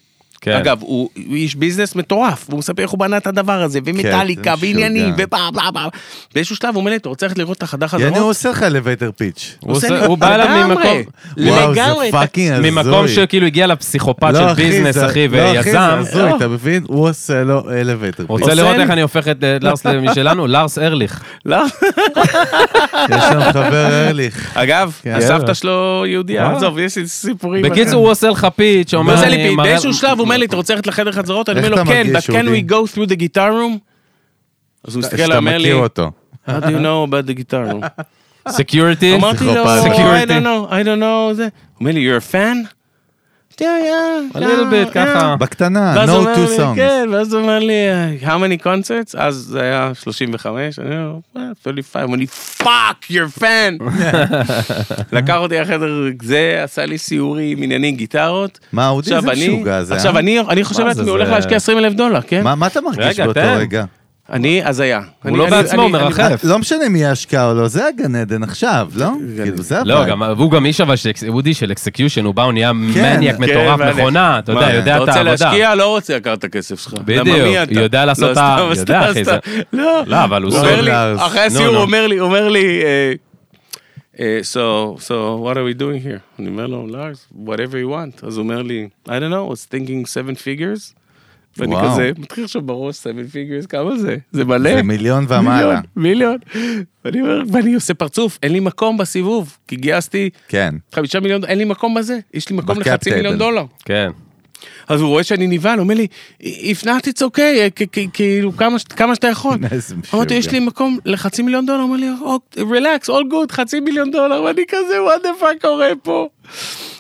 כן. אגב, הוא הוא איש ביזנס מטורף, והוא מספר איך הוא בנה את הדבר הזה, ומטאליקה, זה ועניינים. ובלה בלה בלה. באיזשהו שלב הוא אומר לי, אתה רוצה ללכת לראות את החדר יעני, הוא חזרות? עושה לך elevator pitch. הוא עושה בא אליו לגמרי. ממקום... וואו, לגמרי, זה fucking הזוי. ממקום שכאילו הגיע לפסיכופת לא, של ביזנס, אחי, לא, אחי, ויזם. זה הזוי, אתה מבין? הוא עושה לו elevator pitch. רוצה לראות איך אני הופך את אה, לארס משלנו? לארס אולריך. לא. יש שם חבר אולריך. אגב, כן. הסבתא שלו יהודייה. עזוב, יש לי סיפורים. בקיצור, הוא עושה לך pitch, הוא אומר... עושה אני לי pitch, מראה- באיזשהו שלב הוא אומר לי, אתה רוצה ללכת לחדר חזרות? אני אומר לו, כן, but can we go through the guitar room? אז הוא מסתכל, שאתה אומר לי, how do you know about the guitar room? security? אמרתי לו, פסיכופת. I Security. don't know, I don't know, זה. הוא אומר לי, you're a fan? Yeah, yeah, A little bit, yeah. ככה. בקטנה, know two לי, songs. כן, ואז הוא אומר לי, how many concerts? אז זה היה 35, אני אומר, "אה, 35, הוא אומר לי, fuck, you're fan. לקח אותי לחדר, זה עשה לי סיורים, עניינים, גיטרות. מה, אודי עכשיו זה אני, משוגע זה, עכשיו אה? אני, אני חושב לעצמי, הולך להשקיע 20 אלף דולר, כן? מה- מה אתה מרגיש באותו. רגע? אני הזיה. הוא לא בעצמו מרחף. לא משנה מי ההשקעה או לא, זה הגן עדן עכשיו, לא? כאילו, זה לא, ה vibe. גם, והוא גם איש אבל, של- אודי של execution, הוא בא, הוא נהיה מניאק כן, מטורף, מכונה, אתה יודע, יודע את אתה רוצה העבודה. להשקיע, לא רוצה לקחת את הכסף שלך. בדיוק? יודע לעשות לא, את ה- סתם, יודע, סתם, אחי, סתם. זה- לא, לא, אבל הוא לארז. אחרי נו. הוא אומר לי, הוא אומר לי, אה, אה, so, so what are we doing here? אני אומר לו, לארס, whatever you want. אז הוא אומר לי, I don't know, I was thinking seven figures. ואני וואו. כזה, מתחיל עכשיו בראש seven figures, כמה זה? זה מלא. זה מיליון ומעלה. מיליון, מיליון. ואני אומר, ואני עושה פרצוף, אין לי מקום בסיבוב, כי גייסתי כן. חמישה מיליון, אין לי מקום בזה, יש לי מקום לחצי מיליון. דולר. כן. אז הוא רואה שאני נבהל, הוא אומר לי, if not it's okay, כאילו, כמה שאתה יכול. אמרתי, יש לי מקום לחצי מיליון דולר, הוא אומר לי, relax, all good, חצי מיליון דולר, ואני כזה, what the fuck קורה פה?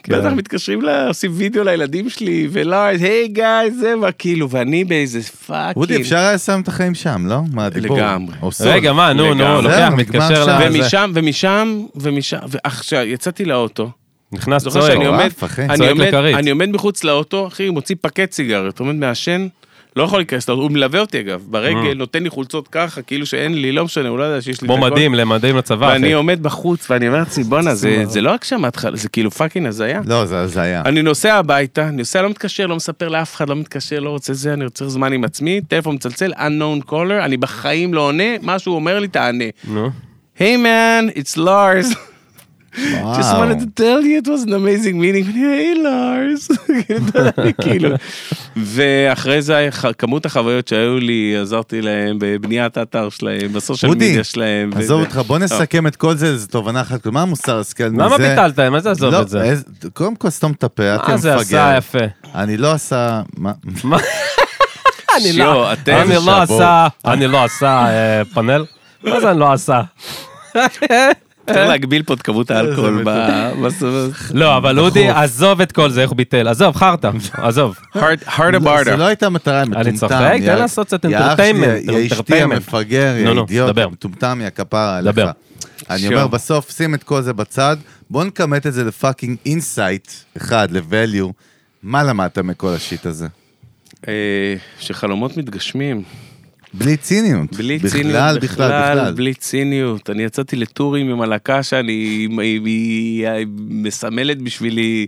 כן. בטח מתקשרים, לה- עושים וידאו לילדים שלי, ולארז, היי גיא, זה, מה, כאילו, ואני באיזה fucking. אודי, אפשר היה לסיים את החיים שם, לא? מה הדיבור? לגמרי. רגע, מה, נו, נו. לוקח, מתקשר. לזה. ומשם, ומשם, ומשם, ועכשיו, יצאתי לאוטו. נכנס זוכר צועק. שאני עומד. אני עומד. אני עומד מחוץ לאוטו, אחי, מוציא פקט סיגריות, עומד מעשן, לא יכול להיכנס לאוטו, הוא מלווה אותי אגב, ברגל, נותן לי חולצות ככה, כאילו שאין לי, לא משנה, הוא לא יודע שיש לי... כמו. מדים, למדים לצבא, ואני. עומד בחוץ, ואני אומר לעצמי, בואנה, זה זה לא הגשמת חלום, זה כאילו fucking הזיה. לא, זה הזיה. אני נוסע הביתה, אני נוסע, לא מתקשר, לא מספר לאף אחד, לא מתקשר, לא רוצה זה, אני רוצה זמן עם עצמי, טלפון מצלצל, unknown caller, אני בחיים לא עונה, מה שהוא אומר לי, תענה. היי man, it's Lars. וואו. just wanted to tell you it was an amazing meeting. היי לארס. כאילו. ואחרי זה כמות החוויות שהיו לי, עזרתי להם בבניית האתר שלהם, בסושיאל אודי, מדיה שלהם. וזה. עזוב אותך, בוא נסכם את כל זה, זו תובנה אחת. מה המוסר השכל מזה? למה ביטלת? מה זה עזוב לא, את זה? קודם כל סתום את הפה, אל תהיה מה זה מפגר. עשה יפה? אני לא עשה... מה? אני לא, לא. עשה, אני לא עשה אה, פאנל? מה זה אני לא עשה? צריך להגביל פה את כמות האלכוהול. לא, אבל אודי, עזוב את כל זה, איך הוא ביטל. עזוב, חרטא, עזוב. hard hard לא, about זה. לא הייתה מטרה, מטומטם. אני צוחק, תן לעשות קצת entertainment, יא אשתי. המפגר, יא אידיוט, מטומטם, יא כפרה עליך. אני. אומר, בסוף שים את כל זה בצד, בוא נכמת את זה ל fucking insight, אחד, ל-value. מה למדת מכל השיט הזה? אה, שחלומות מתגשמים. בלי ציניות. בלי בכלל, ציניות, בכלל, בכלל, בכלל. בלי ציניות. אני יצאתי לטורים עם הלהקה שאני, היא, היא, היא מסמלת בשבילי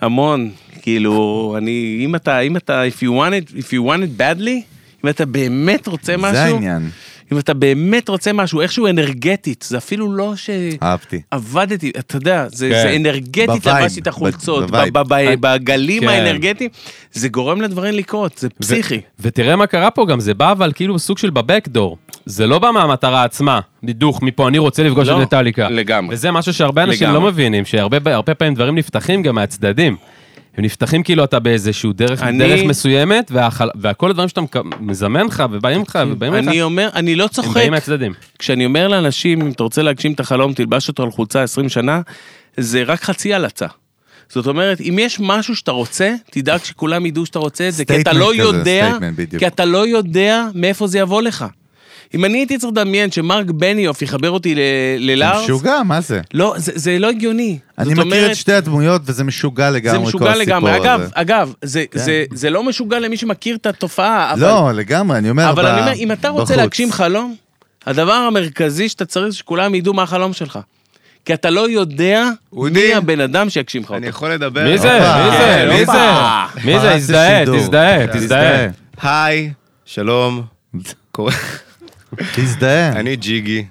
המון. כאילו, אני, אם אתה, אם אתה, if you want it, if you want it badly, אם אתה באמת רוצה משהו, זה העניין. אם אתה באמת רוצה משהו, איכשהו אנרגטית, זה אפילו לא ש... אהבתי. עבדתי, אתה יודע, זה, כן. זה אנרגטית לבשתי את החולצות, בגלים כן. האנרגטיים, זה גורם לדברים לקרות, זה פסיכי. ותראה מה קרה פה גם, זה בא אבל כאילו סוג של בבקדור. זה לא בא מהמטרה עצמה, דידוך מפה, אני רוצה לפגוש לא, את מטאליקה. לגמרי. וזה משהו שהרבה אנשים לגמרי. לא מבינים, שהרבה הרבה פעמים דברים נפתחים גם מהצדדים. הם נפתחים כאילו אתה באיזשהו דרך, אני- דרך מסוימת, והחל... והכל הדברים שאתה מזמן לך, ובאים לך, ובאים לך, אני אומר, אני לא הם צוחק. באים מהצדדים. כשאני אומר לאנשים, אם אתה רוצה להגשים את החלום, תלבש אותו על חולצה 20 שנה, זה רק חצי הלצה. זאת אומרת, אם יש משהו שאתה רוצה, תדאג שכולם ידעו שאתה רוצה את זה, כי אתה לא כזה, יודע. כי אתה לא יודע מאיפה זה יבוא לך. אם אני הייתי צריך לדמיין שמרק בניוף יחבר אותי ל- ללארס, משוגע, מה זה? לא, זה, זה לא הגיוני. אני מכיר אומרת, את שתי הדמויות וזה משוגע זה לגמרי, כל משוגע הסיפור לגמרי. אגב, הזה. אגב, זה, כן. זה, זה לא משוגע למי שמכיר את התופעה, אבל לא, לגמרי, אני אומר, אבל ב- אני אומר, אם אתה רוצה בחוץ. להגשים חלום, הדבר המרכזי שאתה צריך זה שכולם ידעו מה החלום שלך. כי אתה לא יודע מי הבן אדם שיגשים לך אני אותו. יכול לדבר? מי זה? מי זה? מי. זה? מי זה? הזדהה, לשידור. תזדהה, תזדהה. היי, שלום. תזדהה. אני ג'יגי,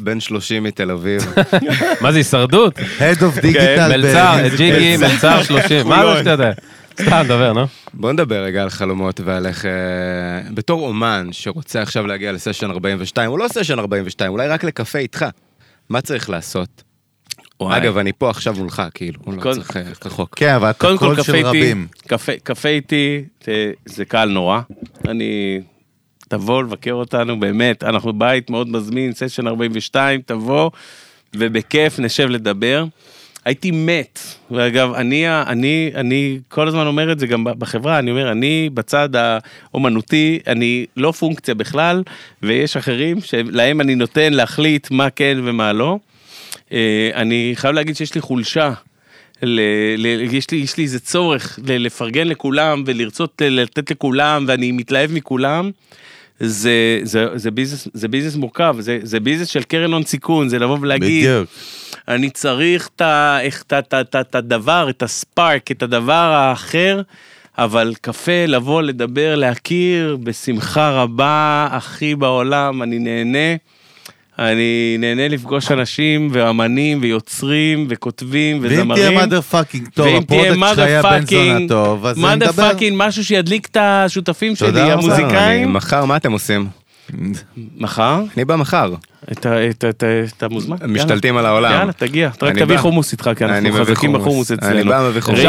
בן 30 מתל אביב. מה זה הישרדות? Head of Digital. מלצר, ג'יגי, מלצר 30, מה זה שאתה יודע? סתם, דבר, נו. בוא נדבר רגע על חלומות ועל איך... אה, בתור אומן שרוצה עכשיו להגיע לסשן 42, הוא לא סשן 42, אולי רק לקפה איתך. מה צריך לעשות? וואי. אגב, אני פה עכשיו מולך, כאילו, הוא לא צריך אה, רחוק. כן, אבל אתה קול קפה של רבים. קפה- איתי, זה קהל נורא. אני... תבוא לבקר אותנו, באמת, אנחנו בית מאוד מזמין, סשן 42, תבוא, ובכיף נשב לדבר. הייתי מת, ואגב, אני, אני, אני כל הזמן אומר את זה גם בחברה, אני אומר, אני בצד האומנותי, אני לא פונקציה בכלל, ויש אחרים שלהם אני נותן להחליט מה כן ומה לא. אה, אני חייב להגיד שיש לי חולשה. ל, ל, יש, לי, יש לי איזה צורך ל, לפרגן לכולם ולרצות ל- לתת לכולם ואני מתלהב מכולם. זה, זה, זה, ביזנס, זה ביזנס מורכב, זה, זה ביזנס של קרן הון סיכון, זה לבוא ולהגיד, בדיוק. אני צריך את הדבר, את ה spark, את הדבר האחר, אבל קפה, לבוא, לדבר, להכיר, בשמחה רבה, הכי בעולם, אני נהנה. אני נהנה לפגוש אנשים ואמנים ויוצרים וכותבים ואם וזמרים. תהיה mother fucking טוב, ואם ה product שלך היה בן זונה טוב, אז mother נדבר. fucking משהו שידליק את השותפים שלי. אני- המוזיקאים. מחר, מה אתם עושים? מחר? אני בא מחר. אתה- מוזמן. משתלטים. על העולם. יאללה, תגיע. רק אני תביא. חומוס איתך, כי אני אנחנו חזקים חומוס. בחומוס אני אצלנו. בא, מביא חומוס.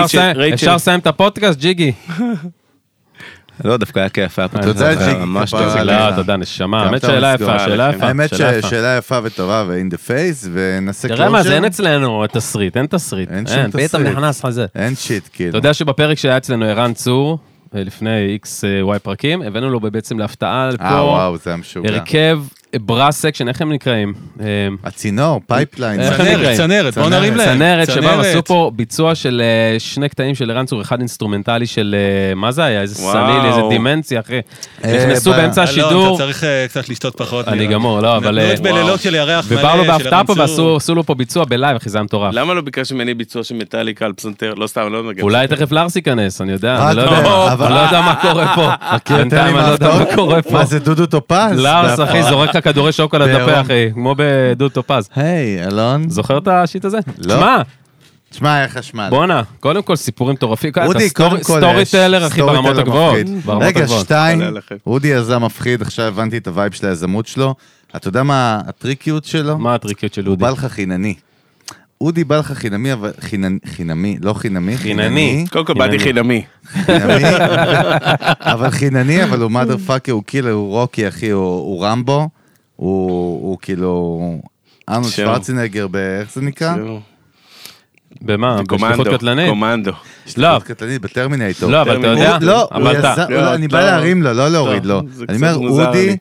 אפשר לסיים את הפודקאסט, ג'יגי? לא, דווקא היה כיף, היה פה תודה, תודה, ג'יגי, ממש טוב. לא, תודה, נשמה. גם האמת שאלה. יפה, שאלה יפה. האמת שאלה יפה. ששאלה יפה וטובה ו-in the face, ונעשה תראה מה זה, אין. אצלנו תסריט, אין תסריט. אין שום אין, פתאום תסריט. נכנס לך זה. אין shit, כאילו. אתה יודע שבפרק שהיה אצלנו ערן צור, אה, לפני X Y פרקים, הבאנו לו בעצם להפתעה אה, לפה וואו, זה היה משוגע. הרכב brass section, איך הם נקראים? אה, הצינור, pipeline. איך זה- הם צנרת, נקראים? צנרת, בוא. נרים להם. צנרת שבאו, עשו פה ביצוע של אה, שני קטעים של ערן צור, אחד אינסטרומנטלי של, אה, מה זה היה? איזה. סליל, איזה דימנציה, אחי. אה, נכנסו באמצע אלון, השידור, אתה צריך אה, קצת לשתות פחות. אני. גמור, לא, אבל... נתנו אה, את בלילות של ירח מלא, ובאו לו של בהפתעה ערן פה צור. ועשו עשו לו פה ביצוע ב live, אחי, זה היה מטורף. למה לא ביקשת ממני ביצוע של מטאליקה על פסנתר? לא סתם, לא נגן. אולי תכף לארס ייכנס, אני יודע, אני לא יודע, לא יודע מה קורה פה. בינתיים אני לא יודע מה מההפתעות? קורה פה. מה זה, דודו טופז? לארס, אחי, זורק לך כדורי שוקולד. לפה, אחי, כמו בדוד טופז. היי, אלון. זוכר את ה shit הזה? לא. שמע, תשמע, היה חשמל. בואנה, קודם כל סיפורים מטורפים. אודי, קודם כל, story יש teller, אחי, story ברמות הגבוהות. רגע. שתיים. אודי יזם מפחיד, עכשיו הבנתי את ה vibe של היזמות שלו. אתה יודע מה הטריקיות שלו? מה הטריקיות של הוא אודי? בא לך חינני. אודי בא לך חינמי, אבל חינני, חינמי, לא חינמי, חינני. קודם כל באתי חינמי. אבל חינני, אבל הוא mother fucker, הוא כאילו, הוא רוקי, אחי, הוא הוא רמבו, הוא הוא כאילו... ארנולד. שוורצנגר, ב- איך זה נקרא? במה? בשליחות קטלנית? קומנדו. לא, שליחות קטלנית בטרמינטור. לא, אבל אתה יודע, לא, לא, לא, אני בא לא. להרים לו, לא להוריד לו. אני אומר, אודי.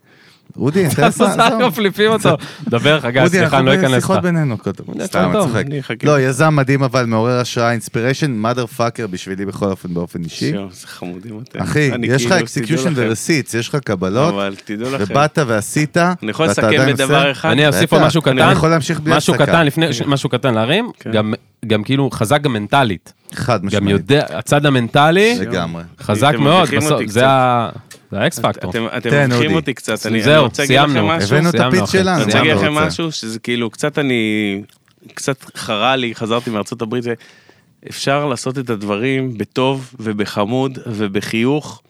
אודי, אני לך. מפליפים אותו. דבר, חגי, אודי, סליחה, אני לא אנחנו אכנס לך. בשיחות בינינו, קודם. סתם, אני צוחק. אני אחכה. לא, יזם מדהים אבל, מעורר השראה, inspiration, mother fucker בשבילי בכל אופן, באופן אישי. חמודים אתם. אחי, אני יש לך execution לכם. ו receipts, יש לך קבלות. ובאת ועשית, אני יכול ואתה לסכם עדיין בדבר עושה- אחד? אני אוסיף בטח, משהו אני קטן. יכול להמשיך בלי משהו הפסקה. קטן, לפני, ש- משהו קטן להרים, כן. גם- גם כאילו חזק גם מנטלית. חד גם משמעית. יודע, הצד המנטלי לגמרי. חזק מאוד, בסוף, זה. ה- זה ה X factor. אתם אודי. אותי קצת. אני רוצה להגיד לכם. משהו. הבאנו את ה pitch. שלנו, אני רוצה להגיד לכם? משהו שזה כאילו קצת אני, קצת חרה לי, חזרתי מארצות הברית, אפשר לעשות את הדברים בטוב ובחמוד ובחיוך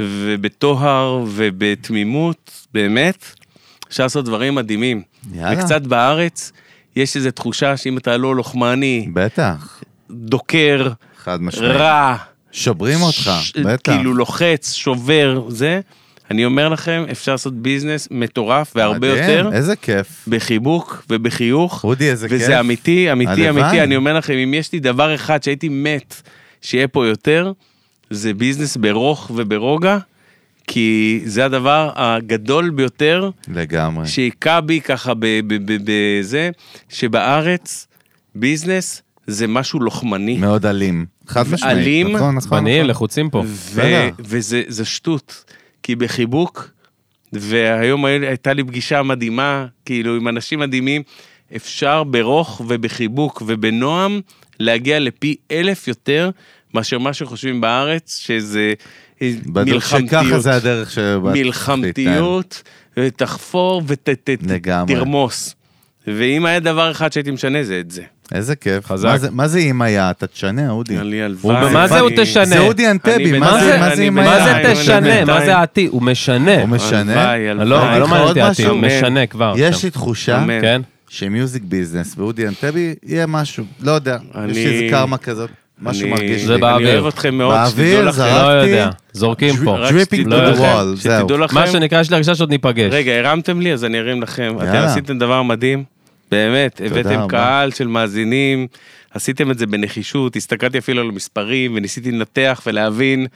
ובטוהר ובתמימות, באמת, אפשר לעשות דברים מדהימים. יאללה. וקצת בארץ, יש איזו תחושה שאם אתה לא לוחמני, בטח, דוקר, חד משמעית. רע, שוברים אותך, ש- בטח. כאילו לוחץ, שובר, זה, אני אומר לכם, אפשר לעשות ביזנס מטורף והרבה מדהים, יותר. איזה כיף. בחיבוק ובחיוך, אודי, איזה כיף. וזה אמיתי, אמיתי, הלוואי. אמיתי, אני אומר לכם, אם יש לי דבר אחד שהייתי מת שיהיה פה יותר, זה ביזנס ברוך וברוגע, כי זה הדבר הגדול ביותר לגמרי. שהיכה בי ככה בזה, שבארץ ביזנס זה משהו לוחמני. מאוד אלים. חד משמעית. אלים, נכון, נכון, עצבניים, נכון. לחוצים פה. ו- בסדר. וזה זה שטות, כי בחיבוק, והיום הייתה לי פגישה מדהימה, כאילו עם אנשים מדהימים, אפשר ברוך ובחיבוק ובנועם להגיע לפי אלף יותר מאשר מה שחושבים בארץ, שזה בטוח שככה מלחמתיות. זה הדרך שבה... מלחמתיות, תחפור לגמרי. ותרמוס. ואם היה דבר אחד שהייתי משנה זה את זה. איזה כיף. חזק. מה זה- מה זה אם היה? אתה תשנה, אודי. הוא- הלוואי. מה זה הוא תשנה? זה אודי אנטבי, מה זה מה זה אם מה היה? זה בינתיים, תשנה? מה זה העתיד? הוא משנה. הוא משנה. הלוואי, לא, הלוואי. לא לך מעניין אותי העתיד, הוא? משנה כבר. יש. לי תחושה. כן? שמיוזיק ביזנס ואודי אנטבי יהיה משהו, לא יודע. אני- יש לי איזה קרמה כזאת, משהו מרגיש זה לי. באוויר. אני אוהב אתכם מאוד, באוויר. זרקתי. לא יודע, זורקים פה. to the לכם, wall, זהו. מה שנקרא, יש לי הרגשה שעוד ניפגש. רגע, הרמתם לי, אז אני ארים לכם. אתם. עשיתם דבר מדהים, באמת, הבאתם. קהל של מאזינים, עשיתם את זה בנחישות, הסתכלתי אפילו על המספרים וניסיתי לנתח ולהבין.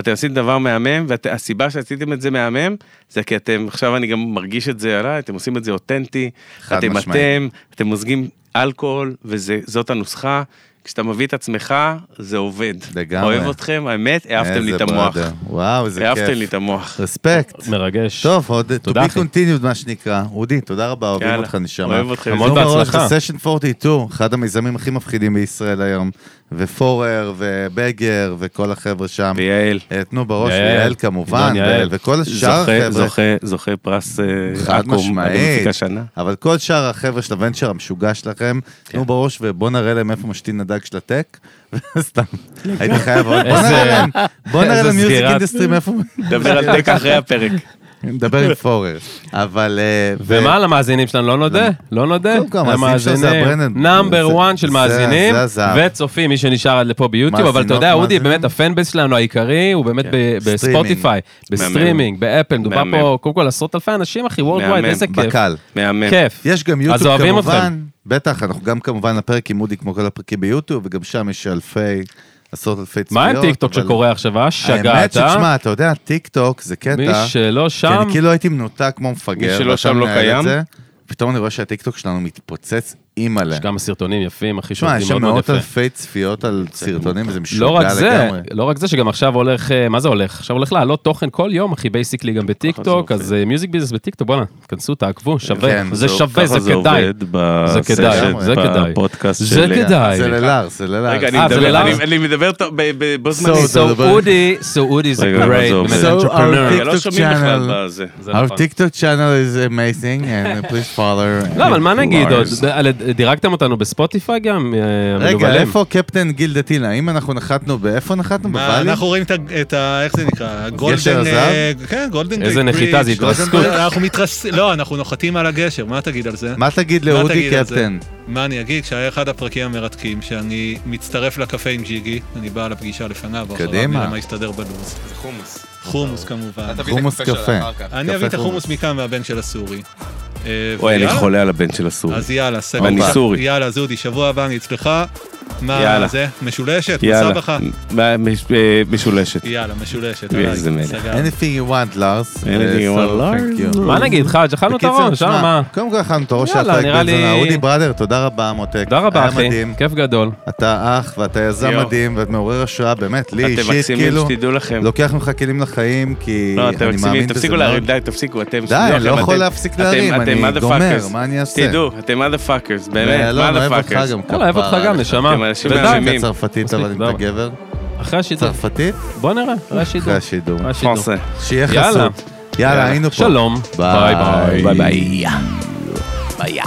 אתם עשיתם דבר מהמם, והסיבה שעשיתם את זה מהמם, זה כי אתם, עכשיו אני גם מרגיש את זה עליי, אתם עושים את זה אותנטי, אתם משמעית. אתם, אתם מוזגים אלכוהול, וזאת הנוסחה. כשאתה מביא את עצמך, זה עובד. לגמרי. אוהב אתכם, האמת, העפתם לי את המוח. וואו, איזה העפתם לי כיף. את המוח. רספקט. מרגש. טוב, עוד to be continued מה שנקרא. אודי, תודה רבה, אוהבים אותך נשמה. אוהב אתכם. המון בהצלחה. סשן 42, אחד המיזמים הכי מפחידים בישראל היום. ופורר, ובגר, וכל החבר'ה שם. ויעל. אה, תנו בראש, יעל, ויעל כמובן, יעל. ו- וכל שאר זוכה, החבר'ה. זוכה, זוכה פרס אה, חד אקו"ם, משמעית. אבל כל שאר החבר'ה של ה venture המשוגע שלכם, כן. תנו בראש ובוא נראה להם איפה משתין הדג של ה tech. סתם, הייתי חייב עוד, בוא איזה- נראה להם, בוא נראה להם music סגירת- industry מאיפה... נדבר על tech אחרי הפרק. נדבר עם פורר. אבל... אה, ומה למאזינים שלנו? לא נודה? לא נודה? קודם כל, המאזינים שלנו זה ה brand. number זה- 1 של מאזינים. וצופים, מי שנשאר עד לפה ביוטיוב, אבל אתה יודע, אודי. באמת ה fan base שלנו העיקרי הוא באמת ב- בספוטיפיי, בסטרימינג, באפל, מדובר. פה קודם כל עשרות אלפי אנשים, אחי, מהמם. wide, איזה כיף. בקל. מהמם. כיף. יש גם אז יוטיוב כמובן. בטח, אנחנו גם כמובן הפרק עם אודי כמו כל הפרקים ביוטיוב, וגם שם יש אלפי, עשרות אלפי צפיות. מה עם טיקטוק אבל- שקורה עכשיו, אה? האמת שגעת, שתשמע, אתה יודע, טיק טוק זה מי קטע, שלא כי שם, אני כאילו הייתי מנותק כמו מפגר, מי שלא שם לא קיים. פתאום אני רואה שהטיקטוק שלנו מתפוצץ אימא'לה. יש כמה סרטונים יפים, אחי, יש שעובדים שם מאוד מאוד מאות יפה. אלפי צפיות על סרטונים, וזה משוגע לא רק לגמרי. זה, לא רק זה, שגם עכשיו הולך, אה, מה זה הולך? עכשיו הולך לעלות תוכן כל יום, אחי, בייסיקלי גם בטיקטוק, זה אז מיוזיק ביזנס בטיקטוק, בואנה, כנסו, תעקבו, שווה, כן, זה שווה, זה כדאי. זה כדאי, זה כדאי. בפודקאסט זה שלי. כדאי. סלולר, סלולר. רגע, אני אה, זה מדבר- בו זמנית. So אודי זה great, זה? באמת, So our entrepreneur. לא TikTok שומעים בכלל channel. בזה. זה Our נכון. TikTok channel is amazing, and please follow. לא, אבל מה נגיד עוד? דירגתם אותנו בספוטיפיי גם? אה, רגע? איפה קפטן גילדה טילה? האם אנחנו נחתנו, באיפה נחתנו? בוואלי? אנחנו רואים את ה- את ה... איך זה נקרא? גולדן... הזהב? אה, כן, גולדן איזה נחיתה, זה. התרסקות. אנחנו מתרסקים, לא, אנחנו נוחתים על הגשר, מה תגיד על זה? מה תגיד לאודי? קפטן? מה אני אגיד? כשהיה אחד הפרקים המרתקים, שאני מצטרף לקפה עם ג'יגי, אני בא לפגישה לפניו, קדימה. נראה מה יסתדר בלו"ז. זה חומוס. חומוס כמובן. חומוס קפה. אני אביא את החומוס מכאן מהבן של הסורי. אה, אוי, אני. חולה על הבן של הסורי. אז יאללה, סגור. ואני סורי. יאללה, זודי, שבוע הבא אני אצלך. מה יאללה. זה? משולשת? יאללה. מסבכה? מה, מש- אה, משולשת. יאללה, משולשת. איזה מלך. anything you want, לארס. Anything you want, Lars? מה נגיד, חאג', אכלנו את הראש, אה, תשמע, מה? קודם כל אכלנו את הראש של יאללה, הפרק נראה. לי- אודי בראדר, תודה רבה, מותק. תודה רבה, אחי, מדהים. כיף גדול. אתה אח ואתה יזם. מדהים ואת מעורר השראה, באמת, לי אתם אישית, מקסימים, כאילו, שתדעו לכם. לוקח ממך כלים לחיים, כי לא, אתם אני מקסימים, מאמין בזה תפסיקו מאוד. להרים, די, תפסיקו, אתם... די, אני לא יכול אתם- להפסיק אתם- להרים, אתם אני. גומר, מה אני אעשה? תדעו, אתם באמת, אוהב אותך גם, עליך. נשמה. אתם אנשים. מהממים. אתה צרפתית, אבל אם אתה גבר. אחרי השידור. צרפתית? בוא נראה, אחרי השידור. אחרי השידור. פרנסה. שיהיה יאללה. חסות. יאללה, היינו פה. שלום. ביי ביי. ביי ביי. ביי.